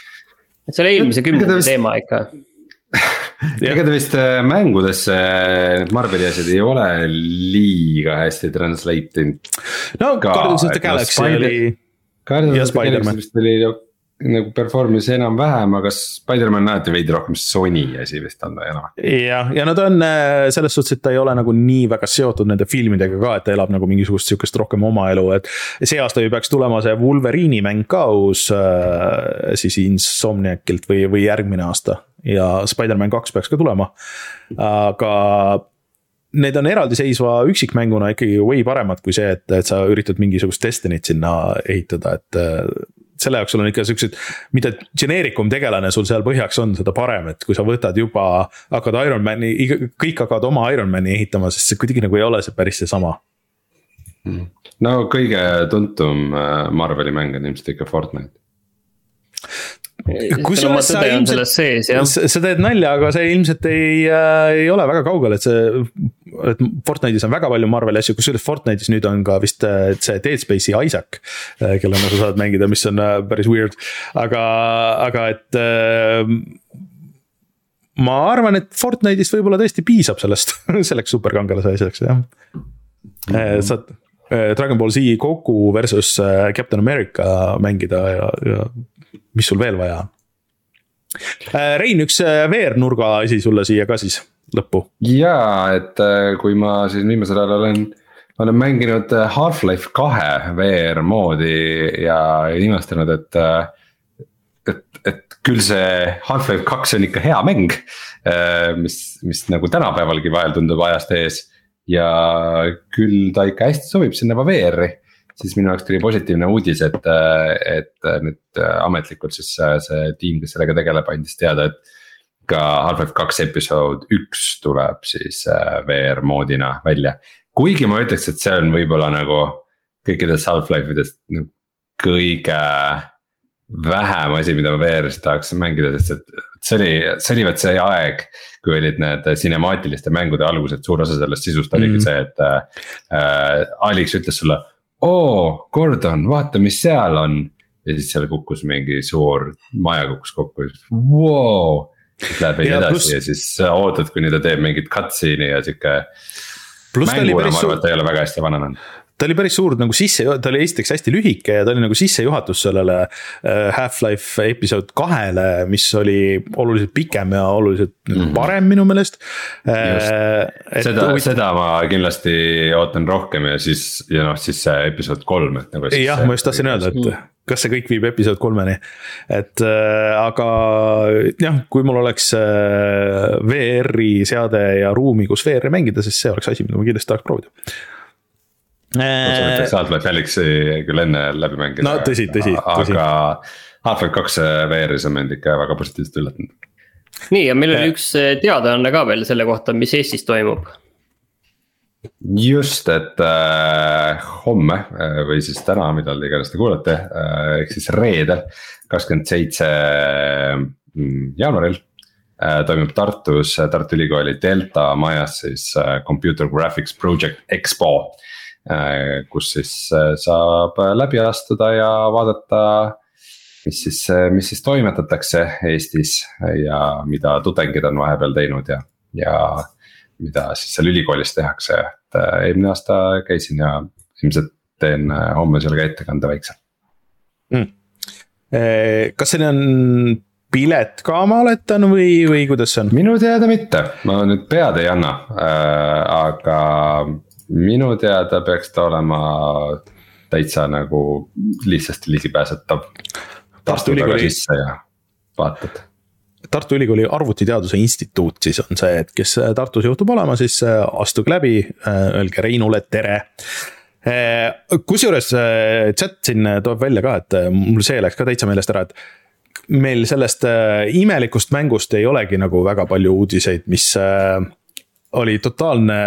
et see oli eelmise kümnendi teema ikka <laughs> ega ta vist äh, mängudesse need Marveli asjad ei ole liiga hästi translate inud. no Guardians of the Galaxy oli. Galaxy vist oli nagu performance enam-vähem, aga Spider-man näete veidi rohkem Sony asi vist on ta enam. jah, ja no ta on äh, selles suhtes, et ta ei ole nagu nii väga seotud nende filmidega ka, et ta elab nagu mingisugust sihukest rohkem oma elu, et. see aasta ju peaks tulema see Wolverine'i mäng ka uus äh, siis Insomniacilt või, või järgmine aasta ja Spider-man kaks peaks ka tulema, aga need on eraldiseisva üksikmänguna ikkagi way paremad kui see, et, et sa üritad mingisugust Destiny't sinna ehitada, et selle jaoks sul on ikka siuksed, mida geneerikum tegelane sul seal põhjaks on, seda parem, et kui sa võtad juba, hakkad Ironman'i, kõik hakkavad oma Ironman'i ehitama, sest see kuidagi nagu ei ole see päris seesama. no kõige tuntum äh, Marveli mäng on ilmselt ikka Fortnite kusjuures sa ilmselt, sa teed nalja, aga see ilmselt ei äh,, ei ole väga kaugel, et see. et Fortnite'is on väga palju Marveli asju, kusjuures Fortnite'is nüüd on ka vist äh, see Dead Space'i Isaac äh,. kellega sa saad mängida, mis on äh, päris weird, aga, aga et äh, ma arvan, et Fortnite'ist võib-olla tõesti piisab sellest <laughs> selleks superkangelase asjaks, jah mm. -hmm. saad Dragon Ball Z Goku versus Captain America mängida ja, ja mis sul veel vaja on? Äh, Rein, üks äh, VR-nurga asi sulle siia ka siis lõppu. jaa, et äh, kui ma siin viimasel ajal olen, olen mänginud Half-Life kahe VR moodi ja imestanud, et. et, et küll see Half-Life kaks on ikka hea mäng, mis, mis nagu tänapäevalgi vahel tundub ajast ees. ja küll ta ikka hästi sobib sinna VR-i siis minu jaoks tuli positiivne uudis, et, et nüüd ametlikult siis see tiim, kes sellega tegeleb, andis teada, et. ka Half-Life kaks episood üks tuleb siis äh, VR moodina välja, kuigi ma ütleks, et see on võib-olla nagu kõikidest Half-Life idest nagu kõige vähem asi, mida ma VR-is tahaks mängida, sest et see oli, see oli vot see aeg. kui olid need sinemaatiliste mängude algused, suur osa sellest sisust oligi mm -hmm. see, et äh, Alix ütles sulle oo, Gordon, vaata, mis seal on. ja siis seal kukkus mingi suur maja kukkus kokku, vau. siis läheb veidi edasi plus... ja siis ootad, kuni ta teeb mingit cutscene'i ja sihuke. mänguna ma arvan, et ta ei ole väga hästi vananenud ta oli päris suur nagu sisse, ta oli esiteks hästi lühike ja ta oli nagu sissejuhatus sellele äh, Half-Life episood kahele, mis oli oluliselt pikem ja oluliselt mm -hmm. parem minu meelest. Äh, seda seda ma kindlasti ootan rohkem ja siis, ja noh, siis see episood kolm, et nagu. jah, ma just tahtsin öelda, et kas see kõik viib episood kolmeni, et äh, aga jah, kui mul oleks äh, VR-i seade ja ruumi, kus VR-i mängida, siis see oleks asi, mida ma kindlasti tahaks proovida ma soovitaks Half-Life Alyxi küll enne läbi mängida. no tõsi, tõsi, tõsi. aga Half-Life kaks VR-is on mind ikka väga positiivselt üllatanud. nii ja meil oli üks teadaanne ka veel selle kohta, mis Eestis toimub just, et äh, homme äh, või siis täna, millal iganes te kuulate äh,, ehk siis reedel, kakskümmend seitse mm, jaanuaril äh, toimub Tartus Tartu Ülikooli Delta majas siis äh, Computer Graphics Project Expo äh,. Kus siis äh, saab läbi astuda ja vaadata, mis siis, mis siis toimetatakse Eestis ja mida tudengid on vahepeal teinud ja, ja mida siis seal ülikoolis tehakse, et äh, eelmine aasta käisin ja ilmselt teen äh, homme seal ka ettekande väikse. Mm.. kas selline on pilet ka, ma oletan, või, või kuidas see on? minu teada mitte, ma nüüd pead ei anna. Äh,, aga minu teada peaks ta olema täitsa nagu lihtsasti ligipääsetav. Tartu Ülikooli. vaatad Tartu Ülikooli Arvutiteaduse Instituut siis on see, et kes Tartus juhtub olema, siis äh, astuge läbi, äh, öelge Reinule tere. Äh, kusjuures chat siin toob välja ka, et mul see läks ka täitsa meelest ära, et meil sellest imelikust mängust ei olegi nagu väga palju uudiseid, mis oli totaalne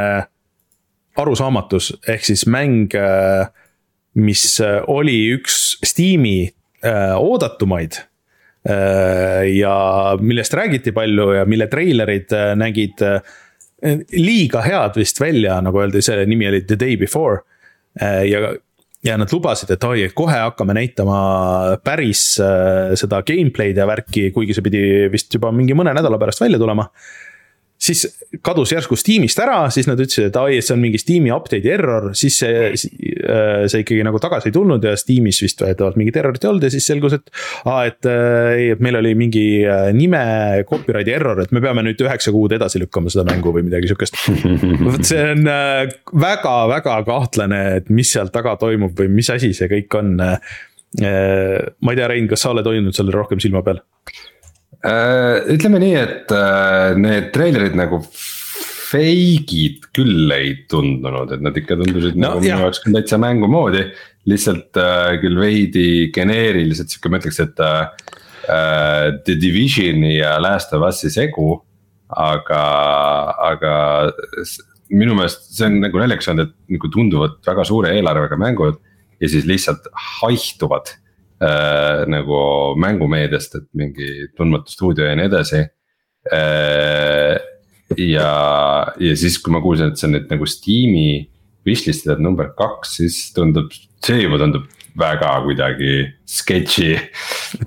arusaamatus, ehk siis mäng, mis oli üks Steam'i oodatumaid Äh, ja millest räägiti palju ja mille treilerid äh, nägid äh, liiga head vist välja, nagu öeldi, selle nimi oli The Day Before. ja, ja nad lubasid, et oi, kohe hakkame näitama päris seda gameplay'd ja värki, kuigi see pidi vist juba mingi mõne nädala pärast välja tulema siis kadus järsku Steamist ära, siis nad ütlesid, et ai, see on mingi Steam'i update'i error, siis see, äh, see ikkagi nagu tagasi ei tulnud ja Steam'is vist väidetavalt mingit errorit ei olnud ja siis selgus, et aa, et ei, et meil oli mingi äh, nime copyright'i error, et me peame nüüd üheksa kuud edasi lükkama seda mängu või midagi sihukest. vot see on väga-väga äh, kahtlane, et mis seal taga toimub või mis asi see kõik on. ma ei tea, Rein, kas sa oled hoidnud sellele rohkem silma peal? Äh, ütleme nii, et äh, need treilerid nagu fake'id küll ei tundunud, et nad ikka tundusid no, nagu minu jaoks küll täitsa mängu moodi. lihtsalt äh, küll veidi geneeriliselt sihuke, ma ütleks, et äh, The Divisioni ja Last of Us'i segu. aga, aga minu meelest see on nagu naljakas olnud, et nagu tunduvad väga suure eelarvega mängud ja siis lihtsalt haihtuvad äh, nagu mängumeediast, et mingi tundmatu stuudio ja nii edasi äh,. ja, ja siis, kui ma kuulsin, et see on nüüd nagu Steam'i wishlist itud number kaks, siis tundub, see juba tundub väga kuidagi sketši.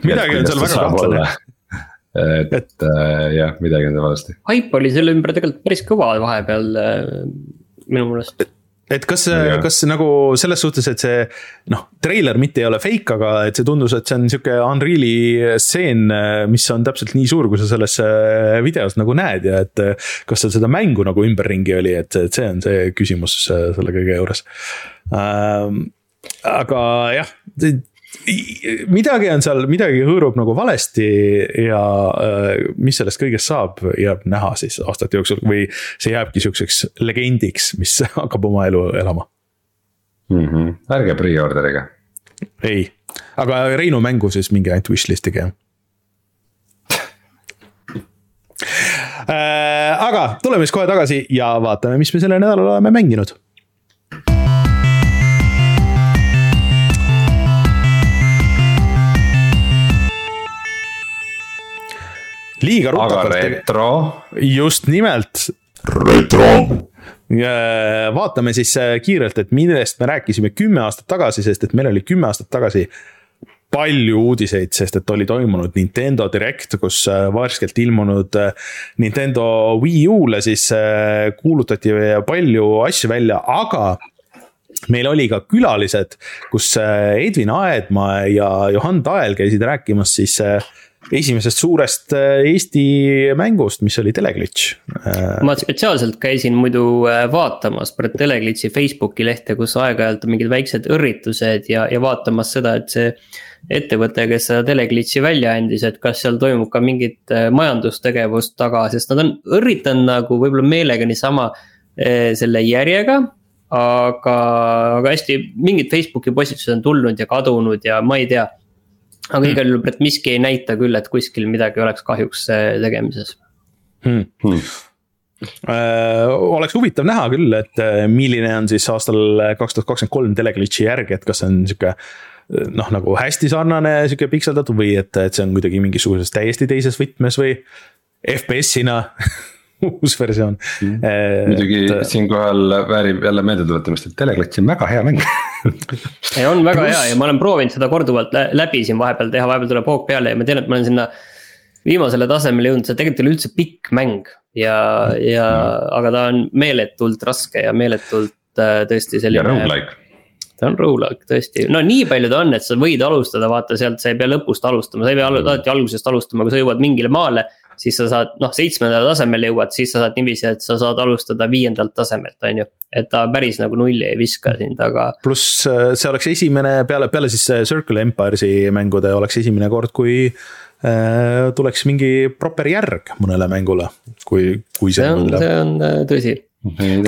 midagi on seal väga kahtlane <laughs> et, et äh, jah, midagi on seal valesti. Hype oli selle ümber tegelikult päris kõva vahepeal äh, minu meelest et kas, kas nagu selles suhtes, et see noh, treiler mitte ei ole fake, aga et see tundus, et see on sihuke Unreal'i stseen, mis on täpselt nii suur, kui sa selles äh, videos nagu näed ja et äh, kas seal seda mängu nagu ümberringi oli, et, see on see küsimus äh, selle kõige juures ähm,. aga jah midagi on seal, midagi hõõrub nagu valesti ja äh, mis sellest kõigest saab, jääb näha siis aastate jooksul või see jääbki sihukeseks legendiks, mis <laughs> hakkab oma elu elama mm. -hmm. ärge pre-order'ige. ei, aga Reinu mängu siis minge ainult wishlist'ige jah äh,. aga tuleme siis kohe tagasi ja vaatame, mis me sellel nädalal oleme mänginud liiga rutakalt. aga retro. just nimelt. retro vaatame siis äh, kiirelt, et millest me rääkisime kümme aastat tagasi, sest et meil oli kümme aastat tagasi palju uudiseid, sest et oli toimunud Nintendo Direct, kus äh, värskelt ilmunud äh, Nintendo Wii U-le siis kuulutati palju asju välja, aga meil oli ka külalised, kus Edvin Aedmaa ja Johan Tael käisid rääkimas siis äh, esimesest suurest äh, Eesti mängust, mis oli Teleglitch. Äh, ma spetsiaalselt käisin muidu äh, vaatamas Teleglitchi Facebooki lehte, kus aeg-ajalt on mingid väiksed õrritused ja, ja vaatamas seda, et see. ettevõte, kes seda Teleglitchi välja andis, et kas seal toimub ka mingit majandustegevust taga, sest nad on õrritanud nagu võib-olla meelega niisama selle järjega aga, aga hästi mingid Facebooki postitused on tulnud ja kadunud ja ma ei tea aga igal juhul Brett Miski ei näita küll, et kuskil midagi oleks kahjuks äh, tegemises. Hmm.. Hmm. Äh, oleks huvitav näha küll, et äh, milline on siis aastal kaks tuhat kakskümmend kolm teleglitch'i järgi, et kas see on sihuke noh, nagu hästi sarnane sihuke pikseldatud või et, et see on kuidagi mingisuguses täiesti teises võtmes või FPS-ina <laughs> <laughs> uus versioon mm.. muidugi et... siinkohal väärib jälle meeldetuletamist, et Teleglitch on väga hea mäng ei, on väga Plus... hea ja ma olen proovinud seda korduvalt läbi siin vahepeal teha, vahepeal tuleb hoog peale ja ma tean, et ma olen sinna. viimasele tasemele jõudnud, see tegelikult ei ole üldse pikk mäng ja, ja mm. aga ta on meeletult raske ja meeletult äh, tõesti selline. ja rogu-like ta on rogu-like tõesti, no nii palju ta on, et sa võid alustada, vaata sealt, sa ei pea lõpust alustama, sa ei pea alati algusest alustama, kui sa jõuad mingile maale siis sa saad, noh, seitsmendale tasemele jõuad, siis sa saad niiviisi, et sa saad alustada viiendalt tasemelt, on ju. et ta päris nagu nulli ei viska sind, aga. pluss äh, see oleks esimene peale, peale siis Circle Empires'i mängude oleks esimene kord, kui äh, tuleks mingi proper järg mõnele mängule, kui, kui see. see on, see on äh, tõsi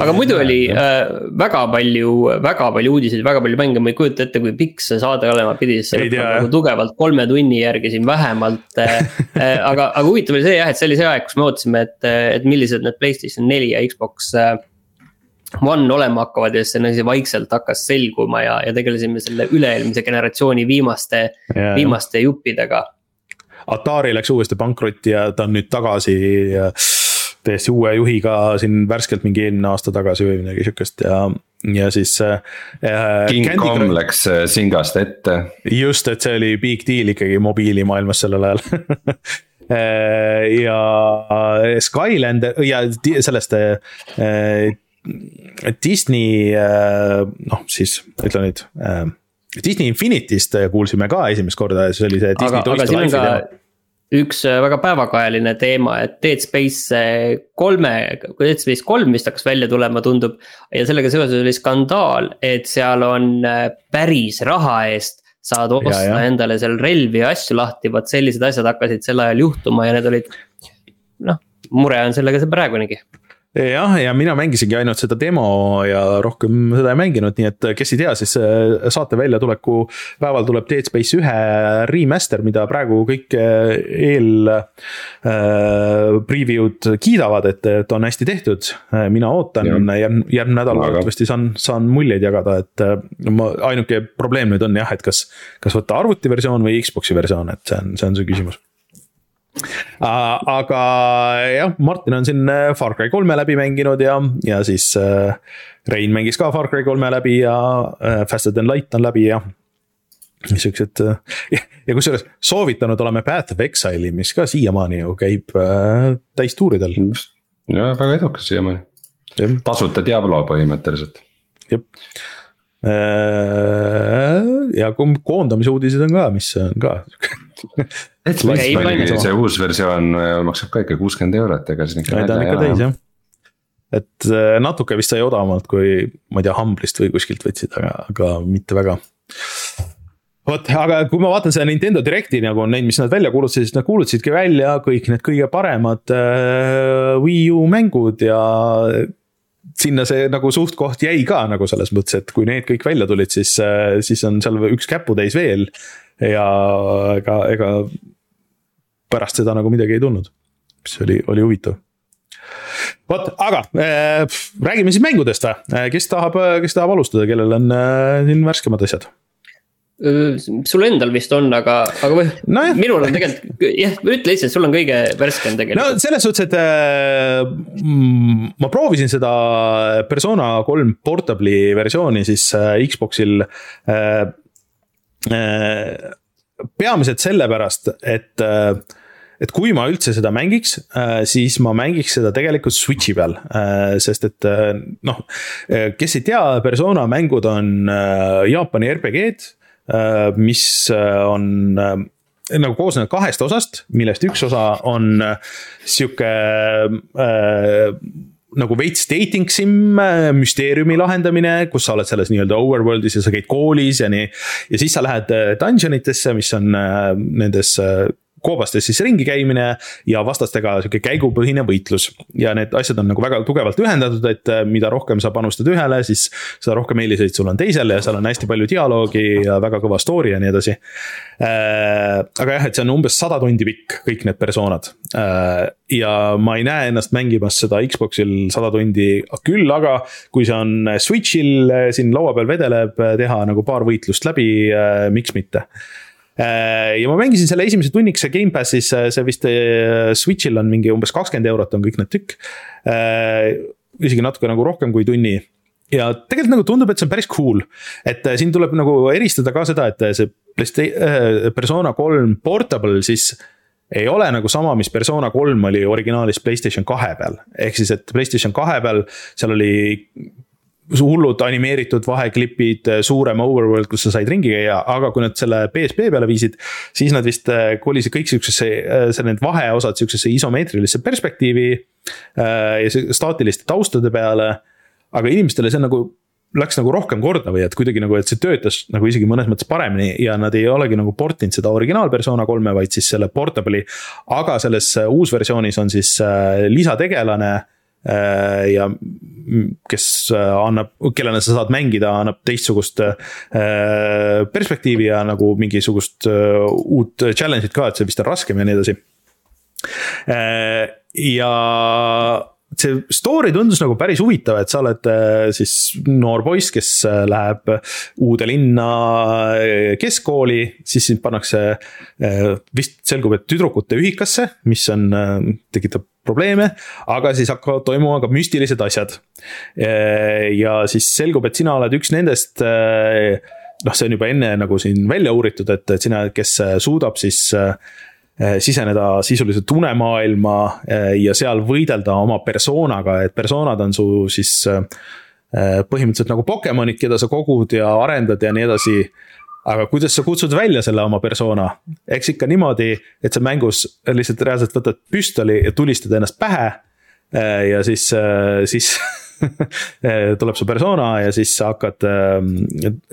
aga muidu oli äh, väga palju, väga palju uudiseid, väga palju mänge, ma ei kujuta ette, kui pikk see saade olema pidi, sest see lõpeb nagu tugevalt kolme tunni järgi siin vähemalt äh, <laughs> äh, aga, aga huvitav oli see jah, et see oli see aeg, kus me ootasime, et, et millised need Playstation neli ja Xbox äh, One olema hakkavad ja siis see niiviisi vaikselt hakkas selguma ja, ja tegelesime selle üle-eelmise generatsiooni viimaste viimaste juppidega. Atari läks uuesti pankrotti ja ta on nüüd tagasi ja täiesti uue juhiga siin värskelt mingi eelmine aasta tagasi või midagi sihukest ja, ja siis äh,. King Kong Crush... läks äh, Singast ette. just, et see oli big deal ikkagi mobiilimaailmas sellel ajal äh, <laughs> ja Skyland ja sellest äh, Disney noh, siis ütle nüüd Disney Infinity'st kuulsime ka esimest korda ja see oli see Disney aga, aga siin on ka üks äh, väga päevakajaline teema, et Dead Space äh, kolme, Dead Space kolm vist hakkas välja tulema, tundub. ja sellega seoses oli skandaal, et seal on äh, päris raha eest saad osta ja, ja. endale seal relvi ja asju lahti, vot sellised asjad hakkasid sel ajal juhtuma ja need olid. noh, mure on sellega see praegunigi jah, ja mina mängisingi ainult seda demo ja rohkem seda ei mänginud, nii et kes ei tea, siis äh, saate väljatuleku päeval tuleb Dead Space ühe remaster, mida praegu kõik äh, eel äh, preview'd kiidavad, et, et on hästi tehtud. mina ootan, järgmine, järgmine nädal loodetavasti saan, saan muljeid jagada, et ma, ainuke probleem nüüd on jah, et kas, kas võtta arvutiversioon või Xbox'i versioon, et see on, see on see küsimus aga jah, Martin on siin äh, Far Cry kolme läbi mänginud ja, ja siis äh, Rein mängis ka Far Cry kolme läbi ja äh, Faster than light on läbi ja siuksed ja, ja kusjuures soovitanud oleme Path of Exile'i, mis ka siiamaani ju käib äh, täistuuridel. ja väga edukas siiamaani, tasuta Diablo põhimõtteliselt. jah ja koondamise uudised on ka, mis on ka <laughs> see uus versioon äh, maksab ka ikka kuuskümmend eurot, ega siis ikka. ta on ikka täis jah. et äh, natuke vist sai odavamalt, kui ma ei tea, Humble'ist või kuskilt võtsid, aga, aga mitte väga vot, aga kui ma vaatan seda Nintendo Directi nagu neid, mis nad välja kuulutasid, siis nad kuulutasidki välja kõik need kõige paremad äh, Wii U mängud ja sinna see nagu suht-koht jäi ka nagu selles mõttes, et kui need kõik välja tulid, siis, äh, siis on seal üks käputäis veel. ja ega, ega pärast seda nagu midagi ei tulnud, mis oli, oli huvitav vot, aga äh, räägime siis mängudest või, äh, kes tahab, kes tahab alustada, kellel on äh, siin värskemad asjad sul endal vist on, aga, aga või no, minul on tegelikult, jah, ütle lihtsalt, sul on kõige värskem tegelikult. no selles suhtes, et äh, ma proovisin seda persona kolm portable'i versiooni siis äh, Xbox'il äh,. Peamiselt sellepärast, et äh, et kui ma üldse seda mängiks, äh, siis ma mängiks seda tegelikult Switch'i peal, äh, sest et noh, kes ei tea, persona mängud on Jaapani RPG-d mis on nagu koosnevad kahest osast, millest üks osa on sihuke äh, nagu veits dating sim müsteeriumi lahendamine, kus sa oled selles nii-öelda overworld'is ja sa käid koolis ja nii. ja siis sa lähed dungeon itesse, mis on nendes koobastes siis ringi käimine ja vastastega sihuke käigupõhine võitlus. ja need asjad on nagu väga tugevalt ühendatud, et äh, mida rohkem sa panustad ühele, siis seda rohkem eeliseid sul on teisele ja seal on hästi palju dialoogi ja väga kõva story ja nii edasi. Äh, aga jah, et see on umbes sada tundi pikk, kõik need persoonad. Äh, ja ma ei näe ennast mängimas seda Xbox'il sada tundi, küll aga kui see on Switch'il siin laua peal vedeleb, teha nagu paar võitlust läbi, miks mitte ja ma mängisin selle esimese tunnikese Gamepassis, äh, see vist äh, Switch'il on mingi umbes kakskümmend eurot on kõik need tükk. isegi natuke nagu rohkem kui tunni. Ja tegelikult nagu tundub, et see on päris cool, et siin tuleb nagu eristada ka seda, et see Playsta-, Persona kolm portable siis ei ole nagu sama, mis Persona kolm oli originaalis Playstation kahe peal, ehk siis, et Playstation kahe peal seal oli hullud animeeritud vaheklipid, suurem overworld, kus sa said ringi käia, aga kui nad selle PSP peale viisid. siis nad vist äh, kolisid kõik siuksesse, äh, see need vaheosad siuksesse isomeetrilisse perspektiivi. Ja staatiliste taustade peale, aga inimestele see nagu läks nagu rohkem korda või et kuidagi nagu, et see töötas nagu isegi mõnes mõttes paremini ja nad ei olegi nagu portinud seda originaal persona kolme, vaid siis selle portable'i. aga selles uusversioonis on siis lisategelane ja kes äh, annab, kellena sa saad mängida, annab teistsugust äh, perspektiivi ja nagu mingisugust uut challenge'it ka, et see vist on raskem ja nii edasi. ja see story tundus nagu päris huvitav, et sa oled siis noor poiss, kes läheb uude linna keskkooli, siis sind pannakse. vist selgub, et tüdrukute ühikasse, mis on, tekitab probleeme, aga siis hakkavad toimuma ka müstilised asjad. ja siis selgub, et sina oled üks nendest noh, see on juba enne nagu siin välja uuritud, et, et sina, kes suudab siis siseneda sisuliselt unemaailma ja seal võidelda oma persoonaga, et persoonad on su siis põhimõtteliselt nagu Pokemonid, keda sa kogud ja arendad ja nii edasi aga kuidas sa kutsud välja selle oma persona? eks ikka niimoodi, et sa mängus lihtsalt reaalselt võtad püstoli ja tulistad ennast pähe. Äh, ja siis, siis <laughs> tuleb su persona ja siis sa hakkad,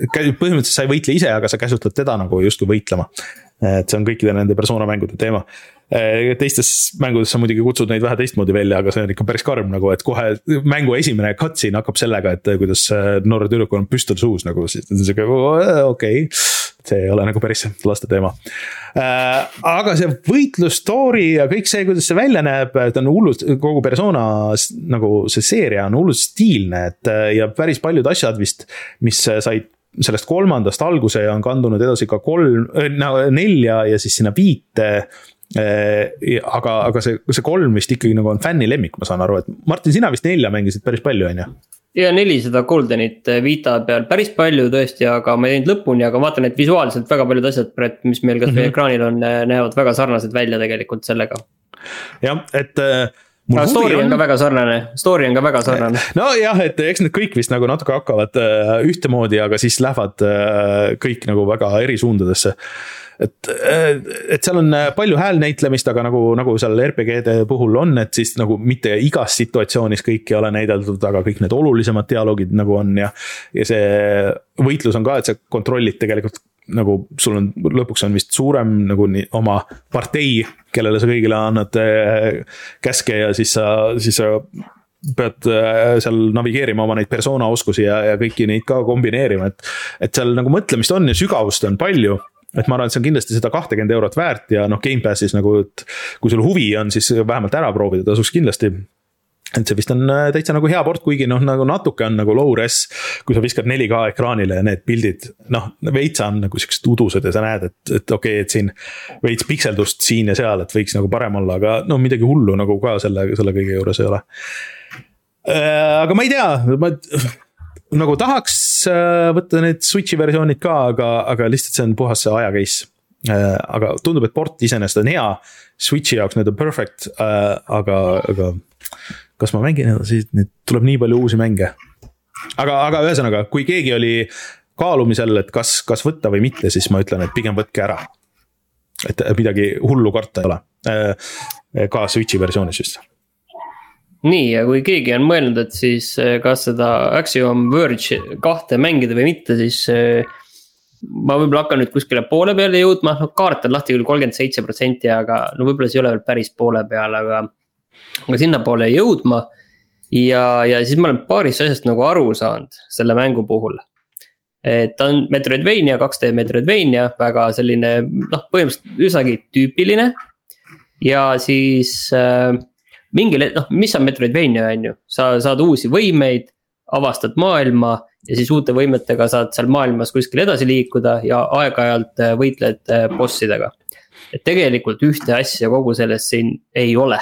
põhimõtteliselt sa ei võitle ise, aga sa käsutad teda nagu justkui võitlema. Et see on kõikide nende persona mängude teema Äh, teistes mängudes sa muidugi kutsud neid vähe teistmoodi välja, aga see on ikka päris karm nagu, et kohe mängu esimene cutscene hakkab sellega, et kuidas äh, noorel tüdrukul on püstol suus nagu, siis on sihuke okei okay. see ei ole nagu päris laste teema aga see võitlus, story ja kõik see, kuidas see välja näeb, ta on hullult, kogu persona nagu see seeria on hullult stiilne, et ja päris paljud asjad vist, mis said sellest kolmandast alguse ja on kandunud edasi ka kolm, nelja ja siis sinna viite Äh, aga, aga see, see kolm vist ikkagi nagu on fänni lemmik, ma saan aru, et Martin, sina vist nelja mängisid päris palju, on ju? ja nelisada Goldenit äh, Vita peal, päris palju tõesti, aga ma ei teinud lõpuni, aga vaatan, et visuaalselt väga paljud asjad, mis meil kasvõi mm -hmm. ekraanil on, äh, näevad väga sarnased välja tegelikult sellega. jah, et aga story on... on ka väga sarnane, story on ka väga sarnane. nojah, et eks need kõik vist nagu natuke hakkavad äh, ühtemoodi, aga siis lähevad äh, kõik nagu väga eri suundadesse et, et seal on äh, palju häälnäitlemist, aga nagu, nagu seal RPG-de puhul on, et siis nagu mitte igas situatsioonis kõike ei ole näidatud, aga kõik need olulisemad dialoogid nagu on ja. ja see võitlus on ka, et sa kontrollid tegelikult nagu sul on, lõpuks on vist suurem nagu nii oma partei, kellele sa kõigile annad äh, käske ja siis sa, siis sa pead äh, seal navigeerima oma neid persona oskusi ja, ja kõiki neid ka kombineerima, et. et seal nagu mõtlemist on ja sügavust on palju et ma arvan, et see on kindlasti seda kahtekümmet eurot väärt ja noh, Gamepassis nagu, et kui sul huvi on, siis vähemalt ära proovida tasuks kindlasti et see vist on äh, täitsa nagu hea port, kuigi noh, nagu natuke on nagu low res. kui sa viskad 4K ekraanile ja need pildid, noh veitsa on nagu siuksed udused ja sa näed, et, et okei okay,, et siin. veits pikseldust siin ja seal, et võiks nagu parem olla, aga no midagi hullu nagu ka selle, selle kõige juures ei ole. Äh, aga ma ei tea, ma nagu tahaks äh, võtta need Switch'i versioonid ka, aga, aga lihtsalt see on puhas see aja case. Aga tundub, et port iseenesest on hea, Switch'i jaoks need on perfect, aga, aga kas ma mängin edasi, nüüd tuleb nii palju uusi mänge. aga, aga ühesõnaga, kui keegi oli kaalumisel, et kas, kas võtta või mitte, siis ma ütlen, et pigem võtke ära. et midagi hullu karta ei ole, ka Switch'i versioonis just nii, ja kui keegi on mõelnud, et siis eh, kas seda Axiom Verge kahte mängida või mitte, siis eh, ma võib-olla hakkan nüüd kuskile poole peale jõudma, no kaart on lahti küll kolmkümmend seitse protsenti, aga no võib-olla see ei ole veel päris poole peal, aga. Aga sinnapoole jõudma ja, ja siis ma olen paarist asjast nagu aru saanud selle mängu puhul. et ta on Metroidvania, 2D Metroidvania, väga selline noh, põhimõtteliselt üsnagi tüüpiline. ja siis äh, mingil, noh, mis on Metroidvania, on ju, sa saad uusi võimeid, avastad maailma ja siis uute võimetega saad seal maailmas kuskil edasi liikuda ja aeg-ajalt äh, võitled äh, bossidega. et tegelikult ühte asja kogu sellest siin ei ole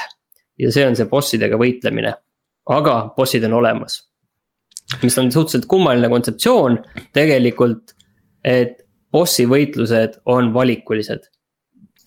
ja see on see bossidega võitlemine, aga bossid on olemas. mis on suhteliselt kummaline kontseptsioon tegelikult, et bossi võitlused on valikulised.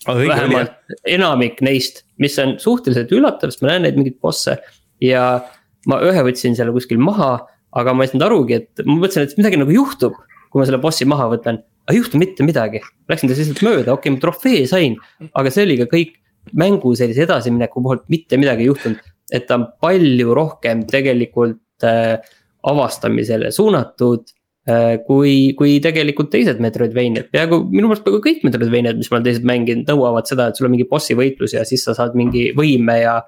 vähemalt enamik neist, mis on suhteliselt üllatav, sest ma näen neid mingeid bosse ja ma ühe võtsin seal kuskil maha aga ma ei saanud arugi, et ma mõtlesin, et midagi nagu juhtub, kui ma selle bossi maha võtan. aga ei juhtu mitte midagi, läksin tast lihtsalt mööda, okei okay,, ma trofee sain, aga see oli ka kõik mängu sellise edasimineku puhul mitte midagi ei juhtunud. et ta on palju rohkem tegelikult äh, avastamisele suunatud äh, kui, kui tegelikult teised Metroidvaniad, peaaegu minu meelest peaaegu kõik Metroidvaniad, mis ma olen teised mänginud, nõuavad seda, et sul on mingi bossi võitlus ja siis sa saad mingi võime ja.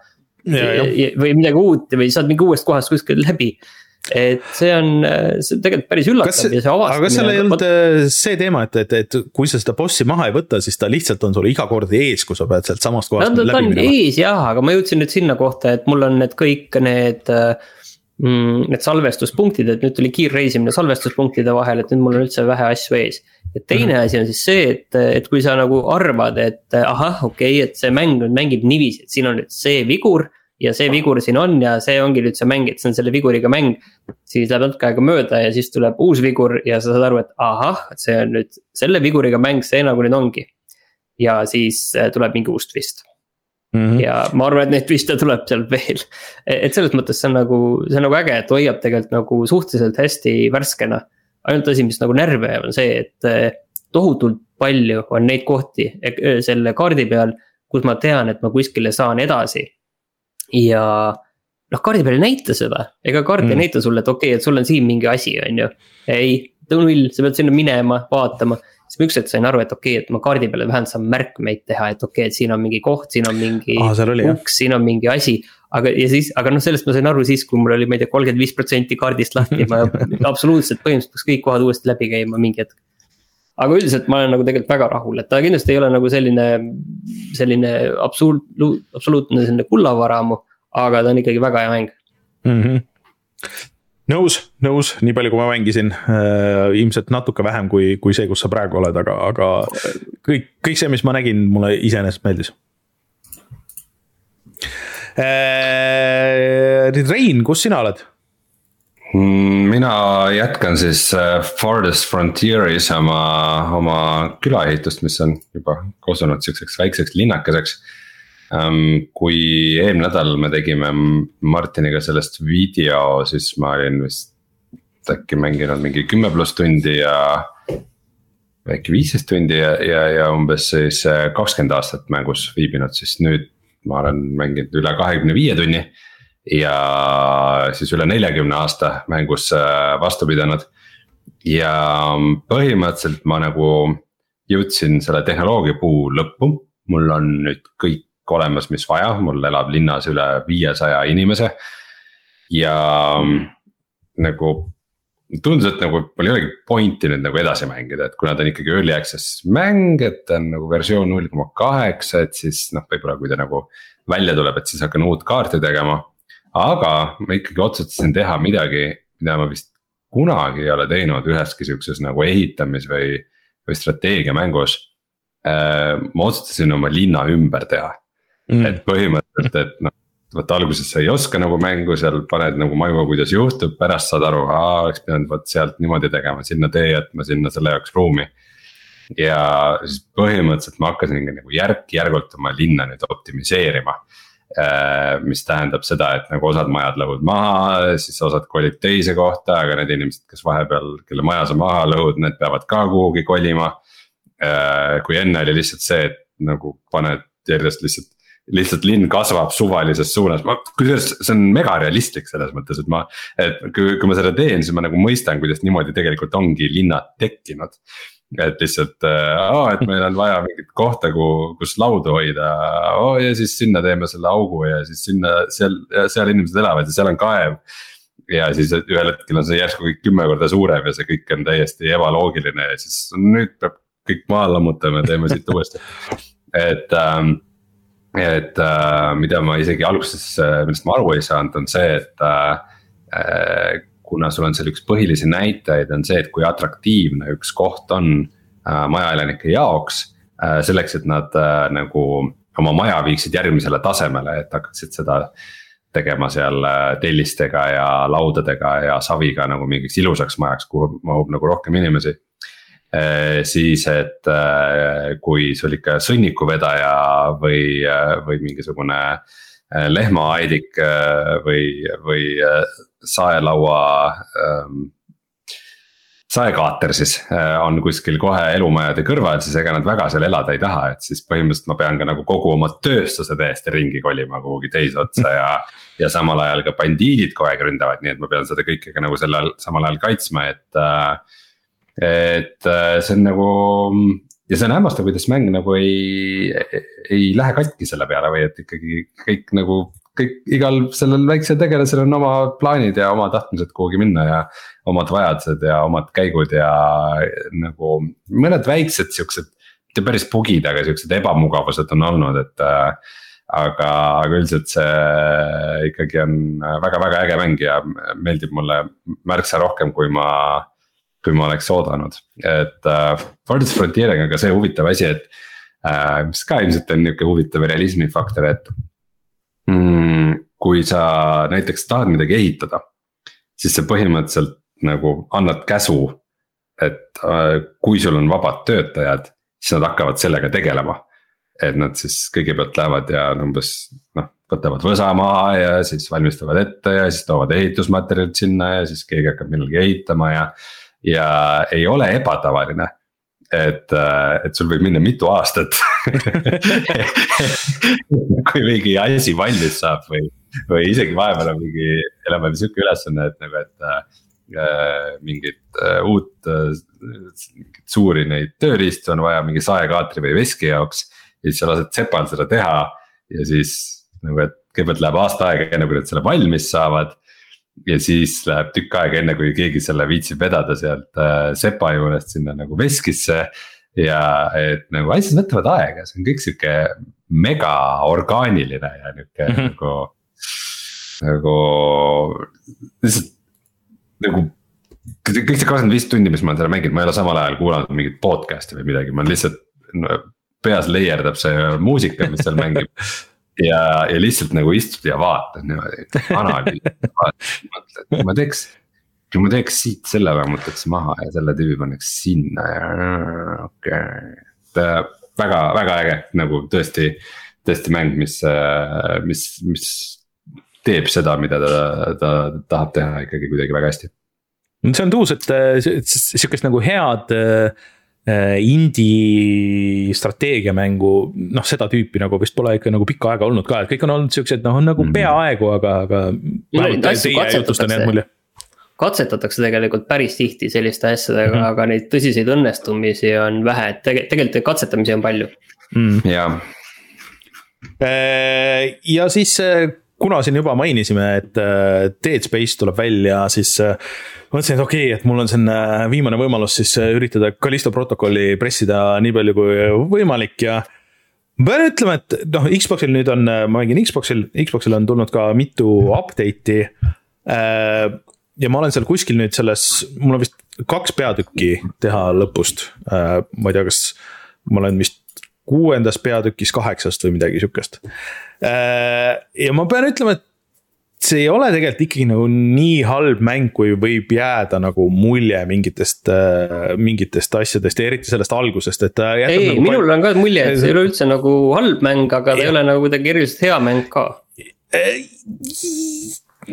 või midagi uut või saad mingi uuest kohast kuskil läbi et see on, see on tegelikult päris üllatav kas, ja see avastamine. aga kas seal ei olnud äh, see teema, et, et, et kui sa seda bossi maha ei võta, siis ta lihtsalt on sul iga kord ees, kui sa pead sealt samast kohast no, läbi minema? ees jah, aga ma jõudsin nüüd sinna kohta, et mul on need kõik need mm,. Need salvestuspunktid, et nüüd tuli kiirreisimine salvestuspunktide vahel, et nüüd mul on üldse vähe asju ees. ja teine mm -hmm. asi on siis see, et, et kui sa nagu arvad, et ahah, okei okay,, et see mäng nüüd mängib niiviisi, et siin on nüüd see vigur ja see vigur siin on ja see ongi nüüd see mäng, et see on selle viguriga mäng. siis läheb natuke aega mööda ja siis tuleb uus vigur ja sa saad aru, et ahah, et see on nüüd selle viguriga mäng, see nagu nüüd ongi. ja siis äh, tuleb mingi uus twist mm. -hmm. ja ma arvan, et neid twist'e tuleb seal veel. et selles mõttes see on nagu, see on nagu äge, et hoiab tegelikult nagu suhteliselt hästi värskena. ainult asi, mis nagu närve jääb, on see, et äh, tohutult palju on neid kohti äh, selle kaardi peal, kus ma tean, et ma kuskile saan edasi ja noh, kaardi peal ei näita seda, ega kaart mm. ei näita sulle, et okei okay,, et sul on siin mingi asi, on ju. ei, null, sa pead sinna minema, vaatama. siis ma ükskord sain aru, et okei okay,, et ma kaardi peale vähemalt saan märkmeid teha, et okei okay,, et siin on mingi koht, siin on mingi ah, uks, siin on mingi asi. aga, ja siis, aga noh, sellest ma sain aru siis, kui mul oli, ma ei tea, kolmkümmend viis protsenti kaardist lahti, ma <laughs> absoluutselt põhimõtteliselt peaks kõik kohad uuesti läbi käima mingi hetk aga üldiselt ma olen nagu tegelikult väga rahul, et ta kindlasti ei ole nagu selline, selline absoluut, absoluutne selline kullavaramu. aga ta on ikkagi väga hea mäng mm. -hmm. nõus, nõus, nii palju, kui ma mängisin äh,, ilmselt natuke vähem kui, kui see, kus sa praegu oled, aga, aga kõik, kõik see, mis ma nägin, mulle iseenesest meeldis äh,. Rein, kus sina oled? Mm, mina jätkan siis äh, Farthest Frontieris oma, oma külaehitust, mis on juba kosunud sihukeseks väikseks linnakeseks. Ähm, kui eelmine nädal me tegime Martiniga sellest video, siis ma olin vist äkki mänginud mingi kümme pluss tundi ja. äkki viisteist tundi ja, ja, ja umbes siis äh, kakskümmend aastat mängus viibinud, siis nüüd ma olen mänginud üle kahekümne viie tunni ja siis üle neljakümne aasta mängus äh, vastu pidanud. ja põhimõtteliselt ma nagu jõudsin selle tehnoloogia puu lõppu, mul on nüüd kõik olemas, mis vaja, mul elab linnas üle viiesaja inimese. ja nagu tundus, et nagu mul ei olegi pointi nüüd nagu edasi mängida, et kuna ta on ikkagi early access mäng, et ta on nagu versioon null koma kaheksa, et siis noh, võib-olla kui ta nagu välja tuleb, et siis hakkan uut kaarti tegema aga ma ikkagi otsustasin teha midagi, mida ma vist kunagi ei ole teinud üheski sihukeses nagu ehitamis või, või strateegiamängus äh,. ma otsustasin oma linna ümber teha mm., et põhimõtteliselt, et noh vot alguses sa ei oska nagu mängu seal, paned nagu maimu, kuidas juhtub, pärast saad aru, aa, oleks pidanud vot sealt niimoodi tegema, sinna tee jätma, sinna selle jaoks ruumi. ja siis põhimõtteliselt ma hakkasin nagu järk-järgult oma linna nüüd optimiseerima mis tähendab seda, et nagu osad majad lõhud maha, siis osad kolib teise kohta, aga need inimesed, kes vahepeal, kelle maja sa maha lõhud, need peavad ka kuhugi kolima. Äh, kui enne oli lihtsalt see, et nagu paned järjest lihtsalt lihtsalt linn kasvab suvalises suunas, ma, kusjuures see on megarealistlik selles mõttes, et ma. et kui, kui ma seda teen, siis ma nagu mõistan, kuidas niimoodi tegelikult ongi linnad tekkinud. Et lihtsalt oh,, et meil on vaja mingit kohta, kuhu, kus laudu hoida oh,. ja siis sinna teeme selle augu ja siis sinna seal, seal inimesed elavad ja seal on kaev. ja siis ühel hetkel on see järsku kõik kümme korda suurem ja see kõik on täiesti ebaloogiline ja siis nüüd peab kõik maha lammutama ja teeme siit uuesti. et ähm, et äh, mida ma isegi alguses, millest ma aru ei saanud, on see, et äh, kuna sul on seal üks põhilisi näitajaid, on see, et kui atraktiivne üks koht on äh, majaelanike jaoks äh,. selleks, et nad äh, nagu oma maja viiksid järgmisele tasemele, et hakkaksid seda tegema seal äh, tellistega ja laudadega ja saviga nagu mingiks ilusaks majaks, kuhu mahub nagu rohkem inimesi Äh, siis, et äh, kui sul ikka sõnnikuvedaja või, või mingisugune lehmaaidik või, või saelaua ähm, saekaater siis on kuskil kohe elumajade kõrval, siis ega nad väga seal elada ei taha, et siis põhimõtteliselt ma pean ka nagu kogu oma tööstuse täiesti ringi kolima kuhugi teise otsa ja. ja samal ajal ka bandiidid aeg ründavad, nii et ma pean seda kõike ka nagu sellel samal ajal kaitsma, et äh, et äh, see on nagu ja see on hämmastav, kuidas mäng nagu ei, ei lähe katki selle peale või et ikkagi kõik nagu. Kõik, igal sellel väiksel tegelasel on oma plaanid ja oma tahtmised kuhugi minna ja omad vajadused ja omad käigud ja nagu mõned väiksed siuksed. mitte päris bugid, aga siuksed ebamugavused on olnud, et äh, aga, aga üldiselt see ikkagi on väga-väga äge mäng ja meeldib mulle märksa rohkem, kui ma kui ma oleks oodanud, et äh, Ford's Frontieriga on ka see huvitav asi, et äh,. mis ka ilmselt on nihuke huvitav realismi faktor, et. Kui sa näiteks tahad midagi ehitada, siis sa põhimõtteliselt nagu annad käsu. et äh, kui sul on vabad töötajad, siis nad hakkavad sellega tegelema. et nad siis kõigepealt lähevad ja umbes noh, võtavad võsa maha ja siis valmistavad ette ja siis toovad ehitusmaterjalid sinna ja siis keegi hakkab millalgi ehitama ja ja ei ole ebatavaline et, äh, et sul võib minna mitu aastat <laughs> kui mingi asi valmis saab või, või isegi vahepeal on mingi, elame sihuke ülesanne, et nagu, et äh, mingit äh, uut äh,, suuri neid tööriistu on vaja mingi saekaatri või veski jaoks. ja siis sa lased sepal seda teha ja siis nagu, et kõigepealt läheb aasta aega, enne kui nad selle valmis saavad ja siis läheb tükk aega, enne kui keegi selle viitsib vedada sealt äh, sepa juurest sinna nagu veskisse. ja et nagu asjad võtavad aega, see on kõik sihuke mega orgaaniline ja nihuke mm -hmm. nagu. nagu lihtsalt nagu kõik see kakskümmend viis tundi, mis ma olen seda mänginud, ma ei ole samal ajal kuulanud mingit podcast'i või midagi, ma lihtsalt no, peas layerdab see muusika, mis seal mängib <laughs> ja, ja lihtsalt nagu istud ja vaatad niimoodi, analüüsid, mõtled, kui ma teeks. kui ma teeks siit selle lammutaks maha ja selle tüübi paneks sinna ja okei okay., et äh, väga, väga äge nagu tõesti, tõesti mäng, mis, äh, mis, mis teeb seda, mida ta, ta tahab teha ikkagi kuidagi väga hästi. see on tuus, et sihukest nagu head Äh, indie strateegiamängu, noh, seda tüüpi nagu vist pole ikka nagu pikka aega olnud ka, et kõik on olnud siuksed, noh, nagu mm. peaaegu, aga, aga. katsetatakse tegelikult päris tihti selliste asjadega mm, -hmm. aga neid tõsiseid õnnestumisi on vähe, et tegelikult, tegelikult katsetamisi on palju mm.. jaa. Äh, ja siis äh, kuna siin juba mainisime, et äh, Dead Space tuleb välja, siis äh, mõtlesin, et okei okay,, et mul on siin äh, viimane võimalus siis üritada Callisto protokolli pressida nii palju kui võimalik ja. ma pean ütlema, et noh, Xbox'il nüüd on, ma mängin Xbox'il, Xbox'il on tulnud ka mitu update'i. ja ma olen seal kuskil nüüd selles, mul on vist kaks peatükki teha lõpust, ma ei tea, kas ma olen vist kuuendas peatükis kaheksast või midagi sihukest. Äh, ja ma pean ütlema, et see ei ole tegelikult ikkagi nagu nii halb mäng, kui võib jääda nagu mulje mingitest, äh, mingitest asjadest ja eriti sellest algusest, et. ei, nagu minul on ka mulje, et see ei ole üldse nagu halb mäng, aga ta ei ole nagu kuidagi eriliselt hea mäng ka.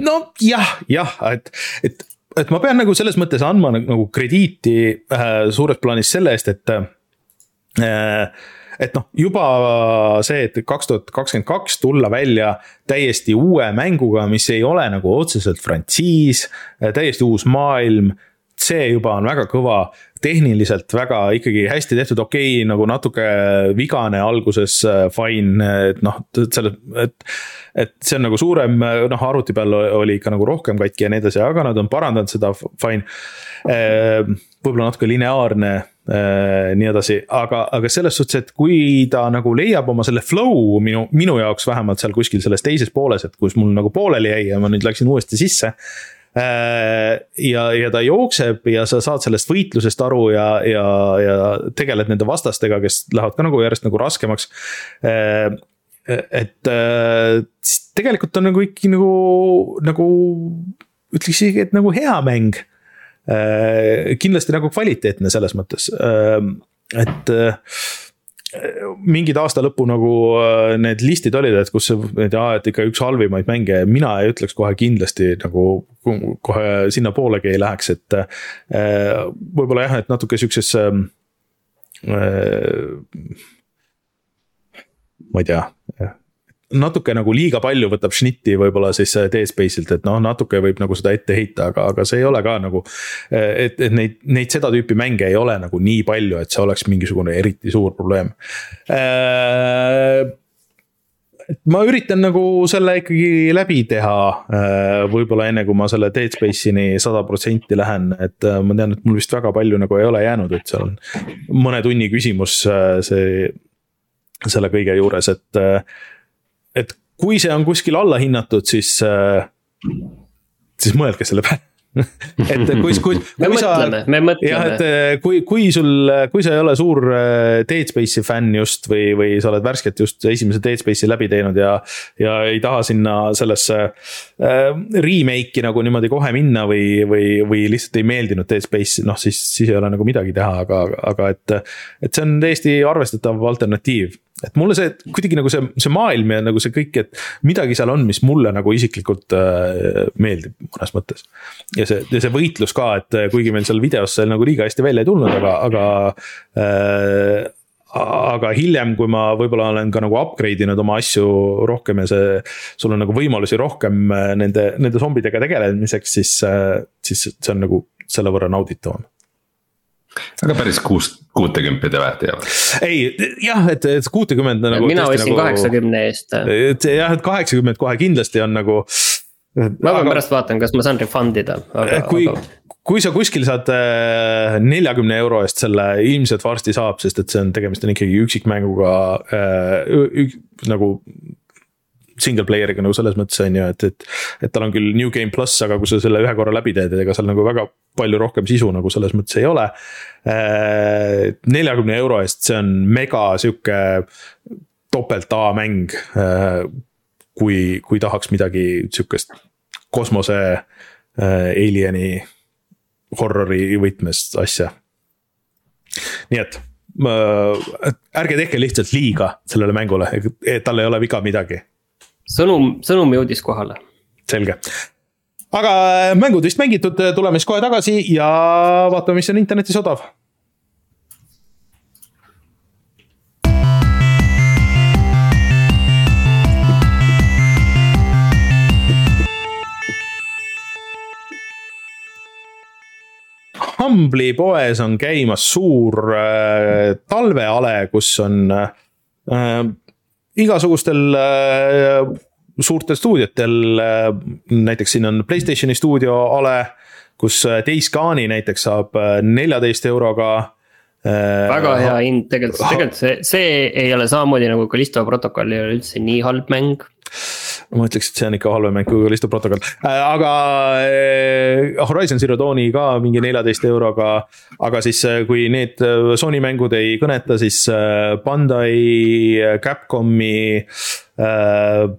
no jah, jah, et, et, et ma pean nagu selles mõttes andma nagu krediiti äh, suures plaanis selle eest, et äh, et noh, juba see, et kaks tuhat kakskümmend kaks tulla välja täiesti uue mänguga, mis ei ole nagu otseselt frantsiis, täiesti uus maailm see juba on väga kõva. tehniliselt väga ikkagi hästi tehtud, okei okay,, nagu natuke vigane alguses, fine, et noh, selle, et. et see on nagu suurem, noh arvuti peal oli ikka nagu rohkem katki ja nii edasi, aga nad on parandanud seda, fine. võib-olla natuke lineaarne nii edasi, aga, aga selles suhtes, et kui ta nagu leiab oma selle flow minu, minu jaoks vähemalt seal kuskil selles teises pooles, et kus mul nagu pooleli jäi ja ma nüüd läksin uuesti sisse Äh, ja, ja ta jookseb ja sa saad sellest võitlusest aru ja, ja, ja tegeled nende vastastega, kes lähevad ka nagu järjest nagu raskemaks. Äh, et äh, tegelikult on nagu ikkagi nagu, nagu ütleks isegi, et nagu hea mäng. Kindlasti nagu kvaliteetne selles mõttes, et mingid aasta lõpu nagu äh, need listid olid, et kus, et aa, et ikka üks halvimaid mänge, mina ei ütleks kohe kindlasti nagu kohe sinnapoolegi ei läheks, et. Äh, võib-olla jah, et natuke siukses äh,. ma ei tea natuke nagu liiga palju võtab šnitti võib-olla siis Dead Space'ilt, et noh, natuke võib nagu seda ette heita, aga, aga see ei ole ka nagu. et, et neid, neid seda tüüpi mänge ei ole nagu nii palju, et see oleks mingisugune eriti suur probleem äh, ma üritan nagu selle ikkagi läbi teha, äh, võib-olla enne kui ma selle Dead Space'ini sada protsenti lähen, et äh, ma tean, et mul vist väga palju nagu ei ole jäänud, et seal on mõne tunni küsimus see, selle kõige juures, et et kui see on kuskil allahinnatud, siis, äh, siis mõelge selle peale <laughs> et kui, <laughs> kui. me mõtleme, me mõtleme. jah, et äh, kui, kui sul, kui sa ei ole suur äh, Dead Space'i fänn just või, või sa oled värskelt just esimese Dead Space'i läbi teinud ja. ja ei taha sinna sellesse äh, remake'i nagu niimoodi kohe minna või, või, või lihtsalt ei meeldinud Dead Space, noh siis, siis ei ole nagu midagi teha, aga, aga et. et see on täiesti arvestatav alternatiiv et mulle see kuidagi nagu see, see maailm ja nagu see kõik, et midagi seal on, mis mulle nagu isiklikult äh, meeldib mõnes mõttes. ja see, ja see võitlus ka, et äh, kuigi meil seal videos see nagu liiga hästi välja ei tulnud, aga, aga äh, aga hiljem, kui ma võib-olla olen ka nagu upgrade inud oma asju rohkem ja see, sul on nagu võimalusi rohkem äh, nende, nende zombidega tegelemiseks, siis, äh, siis see on nagu selle võrra nauditavam aga päris kuus, kuutekümmet ei väärt ei ole. ei jah, et, et kuutekümmend nagu. mina ostsin nagu, kaheksakümne eest. et jah, et kaheksakümmend kohe kindlasti on nagu. ma aga, pärast vaatan, kas ma saan refund ida, aga. kui aga..., kui sa kuskil saad äh, neljakümne euro eest selle, ilmselt varsti saab, sest et see on, tegemist on ikkagi üksikmänguga äh,. nagu single player'iga nagu selles mõttes on ju, et, et. et tal on küll new game pluss, aga kui sa selle ühe korra läbi teed, ega seal nagu väga palju rohkem sisu nagu selles mõttes ei ole. Äh, neljakümne euro eest, see on mega sihuke topelt A mäng. Äh, kui, kui tahaks midagi sihukest kosmose äh, alien'i horror'i võtmes asja. nii et ärge tehke lihtsalt liiga sellele mängule, tal ei ole viga midagi sõnum, sõnum jõudis kohale. selge, aga äh, mängud vist mängitud, äh, tuleme siis kohe tagasi ja vaatame, mis on internetis odav Humble'i poes on käimas suur äh, talveale, kus on äh, igasugustel äh, suurtel stuudiotel äh,, näiteks siin on Playstationi stuudio ale, kus äh, Days Gone'i näiteks saab neljateist euroga väga hea hind, tegelikult, tegelikult see, see ei ole samamoodi nagu Callisto protokoll ei ole üldse nii halb mäng ma ütleks, et see on ikka halvem mäng kui Callisto protokoll äh,, aga äh, Horizon Zero Dawni ka mingi neljateist euroga. aga siis, äh, kui need Sony mängud ei kõneta, siis Bandai, Capcomi äh,.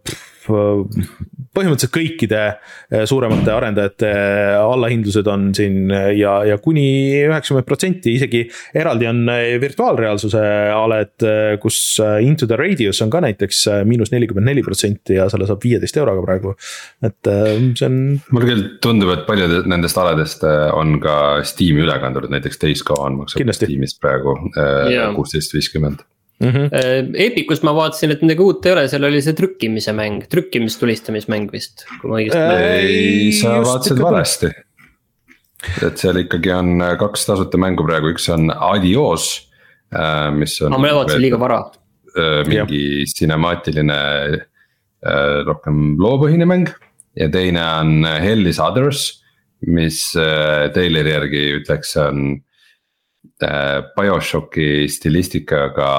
Põhimõtteliselt kõikide eh, suuremate arendajate eh, allahindlused on siin eh, ja, ja kuni üheksakümmend protsenti, isegi eraldi on virtuaalreaalsuse aled, kus Into the Radius on ka näiteks miinus nelikümmend neli protsenti ja selle saab viieteist euroga praegu, et see on. mulle küll tundub, et paljud nendest aledest on ka Steam'i üle kandunud, näiteks Days Gone maksab Steam'is praegu kuusteist viiskümmend mm. -hmm. Epicust ma vaatasin, et midagi uut ei ole, seal oli see trükkimise mäng, trükkimistulistamismäng vist, kui ma õigesti mäletan. ei, sa vaatasid valesti. et seal ikkagi on kaks tasuta mängu praegu, üks on Adios, mis on. ma vaatasin liiga vara. mingi cinemaatiline rohkem loopõhine mäng ja teine on Hell is others, mis treileri järgi ütleks on BioShocki stilistikaga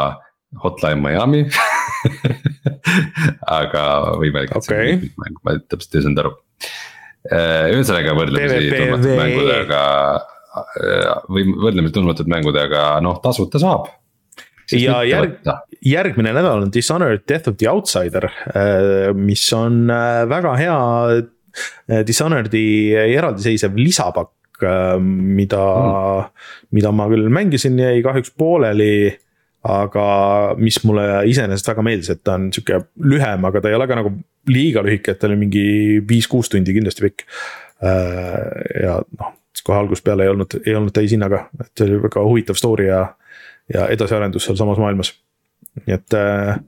Hotline Miami <laughs> aga võimalik, et okay. see on mäng, ma täpselt ei saanud aru. ühesõnaga võrdlemisi tundmatud mängudega või võrdlemisi tundmatud mängudega, noh tasuta saab. ja järg, järgmine nädal on Dishonored Death of the Outsider, mis on väga hea Dishonored'i eraldiseisev lisapakk, mida mm., mida ma küll mängisin, jäi kahjuks pooleli aga mis mulle iseenesest väga meeldis, et ta on sihuke lühem, aga ta ei ole ka nagu liiga lühike, et ta oli mingi viis-kuus tundi kindlasti pikk. Äh, ja noh, kohe algusest peale ei olnud, ei olnud täishinnaga, et see oli väga huvitav story ja, ja edasiarendus seal samas maailmas. nii et äh,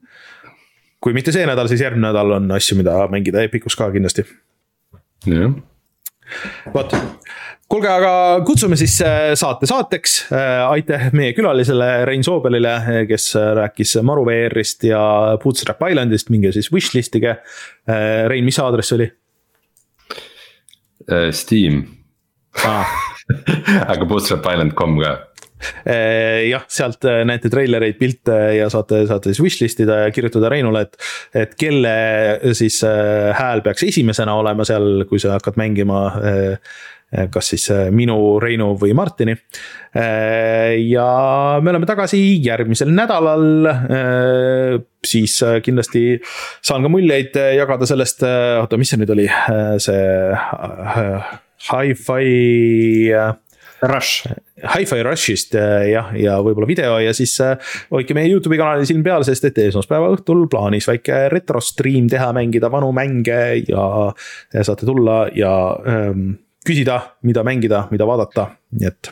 kui mitte see nädal, siis järgmine nädal on asju, mida mängida Epicus ka kindlasti. jah vot, kuulge, aga kutsume siis äh, saate saateks. Äh, aitäh meie külalisele Rein Soobelile, äh, kes rääkis Maru VR-ist ja Bootstrap Islandist, minge siis wishlist'ige. Rein, mis aadress oli? Steam ah. <laughs> aga bootstrapisland.com ka jah, sealt näete treilereid, pilte ja saate, saate siis wishlist ida ja kirjutada Reinule, et. et kelle siis hääl peaks esimesena olema seal, kui sa hakkad mängima Eh, kas siis eh, minu, Reinu või Martini. Eh, ja me oleme tagasi järgmisel nädalal. siis kindlasti saan ka muljeid jagada sellest, oota, mis see nüüd oli, see hi-fi. Rush. Hi-Fi Rushist jah, ja võib-olla video ja siis hoidke meie Youtube'i kanalil silm peal, sest et esmaspäeva õhtul plaanis väike retrostriim teha, mängida vanu mänge ja, ja saate tulla ja ähm, küsida, mida mängida, mida vaadata, nii et.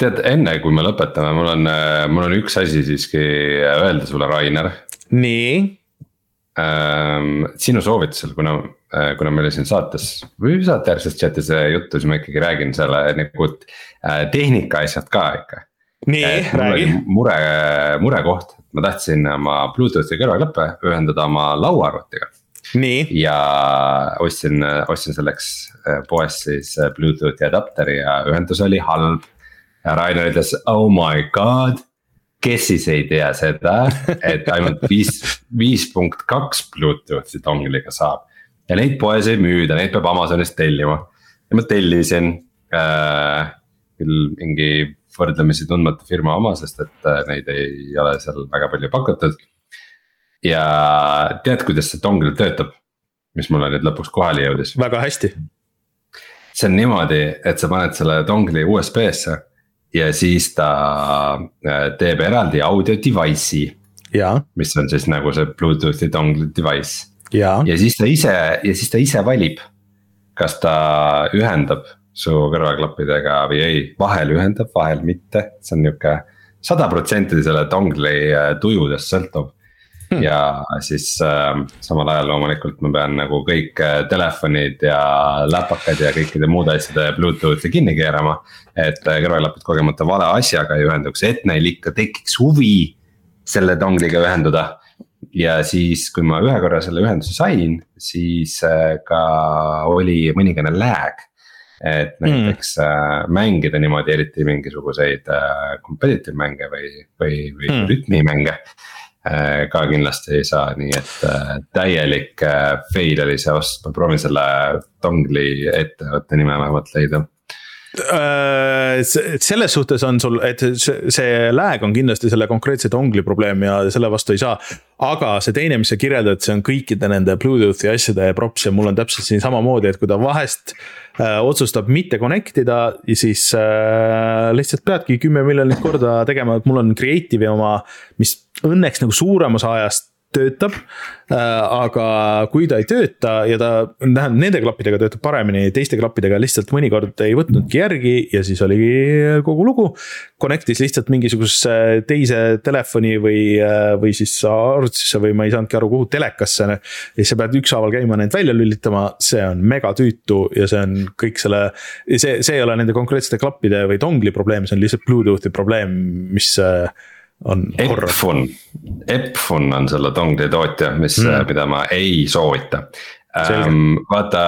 tead, enne kui me lõpetame, mul on, mul on üks asi siiski öelda sulle, Rainer. nii ähm,. sinu soovitusel, kuna, kuna meil siin saates või saate järgses chat'is juttu, siis ma ikkagi räägin selle nagu äh, tehnika asjad ka ikka. nii, räägi. mure, murekoht, ma tahtsin oma Bluetoothi kõrvaklappe ühendada oma lauaarvutiga ja ostsin, ostsin selleks äh, poest siis äh, Bluetoothi adapteri ja ühendus oli halb. ja Rainer ütles, oh my god, kes siis ei tea seda, et ainult viis, viis punkt kaks Bluetoothi dongliga saab. ja neid poes ei müüda, neid peab Amazonist tellima ja ma tellisin äh, küll mingi võrdlemisi tundmatu firma oma, sest et äh, neid ei ole seal väga palju pakutud ja tead, kuidas see dongel töötab? mis mulle nüüd lõpuks kohale jõudis. väga hästi. see on niimoodi, et sa paned selle dongli USB-sse ja siis ta äh, teeb eraldi audio device'i. mis on siis nagu see Bluetoothi dongle device. ja siis ta ise ja siis ta ise valib, kas ta ühendab su kõrvaklappidega või ei, vahel ühendab, vahel mitte, see on nihuke sada protsenti selle dongli äh, tujudest sõltub. Ja siis äh, samal ajal loomulikult ma pean nagu kõik äh, telefonid ja läpakad ja kõikide muude asjade Bluetoothi kinni keerama. et äh, kõrvaklapid kogemata vale asjaga ei ühenduks, et neil ikka tekiks huvi selle dongliga ühenduda ja siis, kui ma ühe korra selle ühenduse sain, siis äh, ka oli mõningane lag. et hmm. näiteks mm. mängida niimoodi, eriti mingisuguseid competitive mänge või, või, või mm. rütmimänge ka kindlasti ei saa, nii et äh, täielik äh, fail oli see ost, ma proovin selle dongli ettevõtte nime vähemalt leida selles suhtes on sul, et see, lag on kindlasti selle konkreetse dongli probleem ja selle vastu ei saa. aga see teine, mis sa kirjeldad, see on kõikide nende Bluetoothi asjade props ja mul on täpselt siin samamoodi, et kui ta vahest äh, otsustab mitte connect ida, siis äh, lihtsalt peadki kümme miljonit korda tegema, et mul on Creative'i oma, mis õnneks nagu suurem osa ajast töötab äh,. aga kui ta ei tööta ja ta, tähendab nende klappidega töötab paremini, teiste klappidega lihtsalt mõnikord ei võtnudki järgi ja siis oligi kogu lugu. Connect'is lihtsalt mingisugusesse teise telefoni või, äh, või siis arvutisse või ma ei saanudki aru, kuhu telekasse. ja sa pead ükshaaval käima need välja lülitama, see on megatüütu ja see on kõik selle, see, see ei ole nende konkreetsete klappide või dongli probleem, see on lihtsalt Bluetoothi probleem, mis äh, on. Epfun, Epfun on selle dongli tootja, mis mm., mida ma ei soovita. Um, vaata,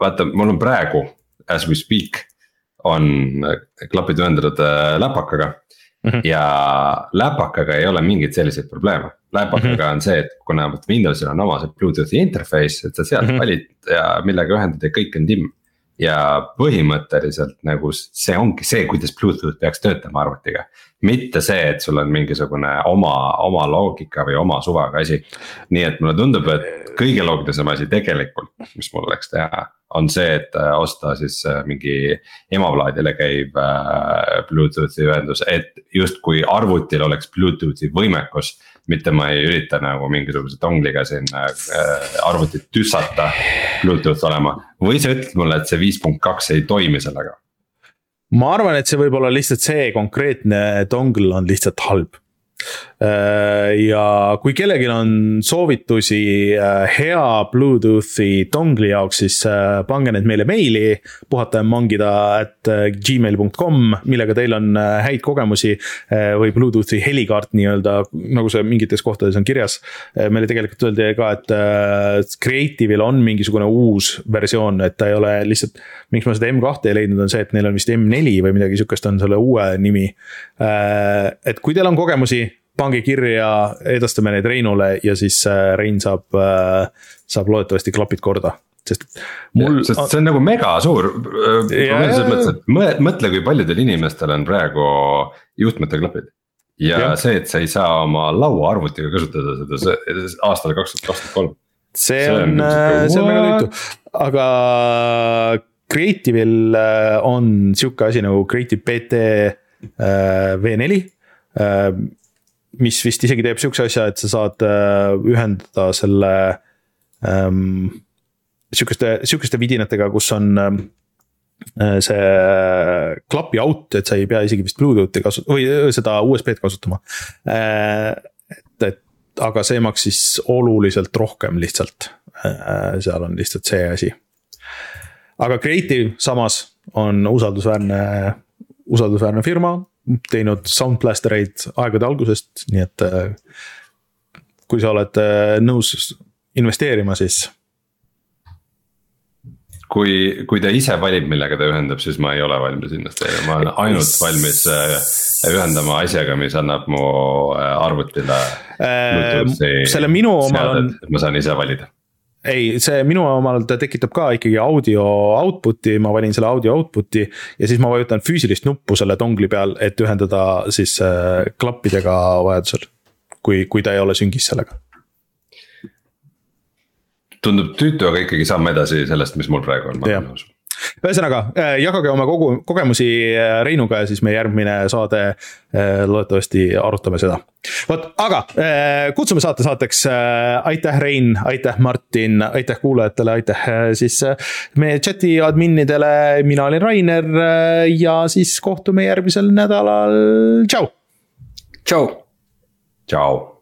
vaata, mul on praegu, as we speak, on klapid ühendatud äh, läpakaga mm. -hmm. ja läpakaga ei ole mingeid selliseid probleeme. läpakaga mm -hmm. on see, et kuna Windowsil on oma see Bluetoothi interface, et sa sealt mm -hmm. valid ja millega ühendad ja kõik on timm ja põhimõtteliselt nagu see ongi see, kuidas Bluetooth peaks töötama arvutiga. mitte see, et sul on mingisugune oma, oma loogika või oma suvega asi. nii et mulle tundub, et kõige loogilisem asi tegelikult, mis mul oleks teha, on see, et äh, osta siis äh, mingi emaplaadile käiv äh, Bluetoothi ühendus, et justkui arvutil oleks Bluetoothi võimekus mitte ma ei ürita nagu mingisuguse dongliga siin äh, arvutit tüssata Bluetooth olema. või sa ütled mulle, et see viis punkt kaks ei toimi sellega? ma arvan, et see võib olla lihtsalt see konkreetne dongle on lihtsalt halb ja kui kellelgi on soovitusi äh, hea Bluetoothi dongli jaoks, siis äh, pange need meile meili. puhata ja mangida at gmail.com, millega teil on häid kogemusi või Bluetoothi helikaart nii-öelda, nagu see mingites kohtades on kirjas. meile tegelikult öeldi ka, et Creative'il on mingisugune uus versioon, et ta ei ole lihtsalt. miks ma seda M2 ei leidnud, on see, et neil on vist M4 või midagi sihukest on selle uue nimi. et kui teil on kogemusi pange kirja, edastame need Reinule ja siis äh, Rein saab, äh, saab loodetavasti klapid korda sest mul. sest see on nagu mega suur probleem selles mõttes, et mõtle, kui paljudel inimestel on praegu juhtmete klapid. ja, ja see, et sa ei saa oma lauaarvutiga kasutada seda aastal kaks tuhat kakskümmend kolm. see on, äh, see on väga tüütu, aga Creative'il on sihuke asi nagu Creative PT V4 mis vist isegi teeb sihukese asja, et sa saad äh, ühendada selle ähm,. sihukeste, sihukeste vidinatega, kus on ähm, äh, see klapi out, et sa ei pea isegi vist Bluetoothi kasu- või äh, seda USB-d kasutama äh,. et, et aga see maksis oluliselt rohkem lihtsalt äh,, seal on lihtsalt see asi. aga Creative samas on usaldusväärne, usaldusväärne firma teinud Soundblastereid aegade algusest, nii et äh, kui sa oled äh, nõus investeerima, siis. kui, kui ta ise valib, millega ta ühendab, siis ma ei ole valmis investeerima, ma olen ainult valmis äh, ühendama asjaga, mis annab mu arvutile. selle minu omal on. ma saan ise valida ei, see minu omal ta tekitab ka ikkagi audio output'i, ma valin selle audio output'i ja siis ma vajutan füüsilist nuppu selle dongli peal, et ühendada siis äh, klappidega vajadusel. kui, kui ta ei ole süngis sellega. tundub tüütu, aga ikkagi samm edasi sellest, mis mul praegu on, ma olen nõus ühesõnaga äh, jagage oma kogu kogemusi äh, Reinuga ja siis meie järgmine saade äh, loodetavasti arutame seda. vot, aga kutsume saate saateks, aitäh, Rein, aitäh, Martin, aitäh kuulajatele, aitäh siis meie chat'i adminidele, mina olin Rainer ja siis kohtume järgmisel nädalal, tšau. tšau. tšau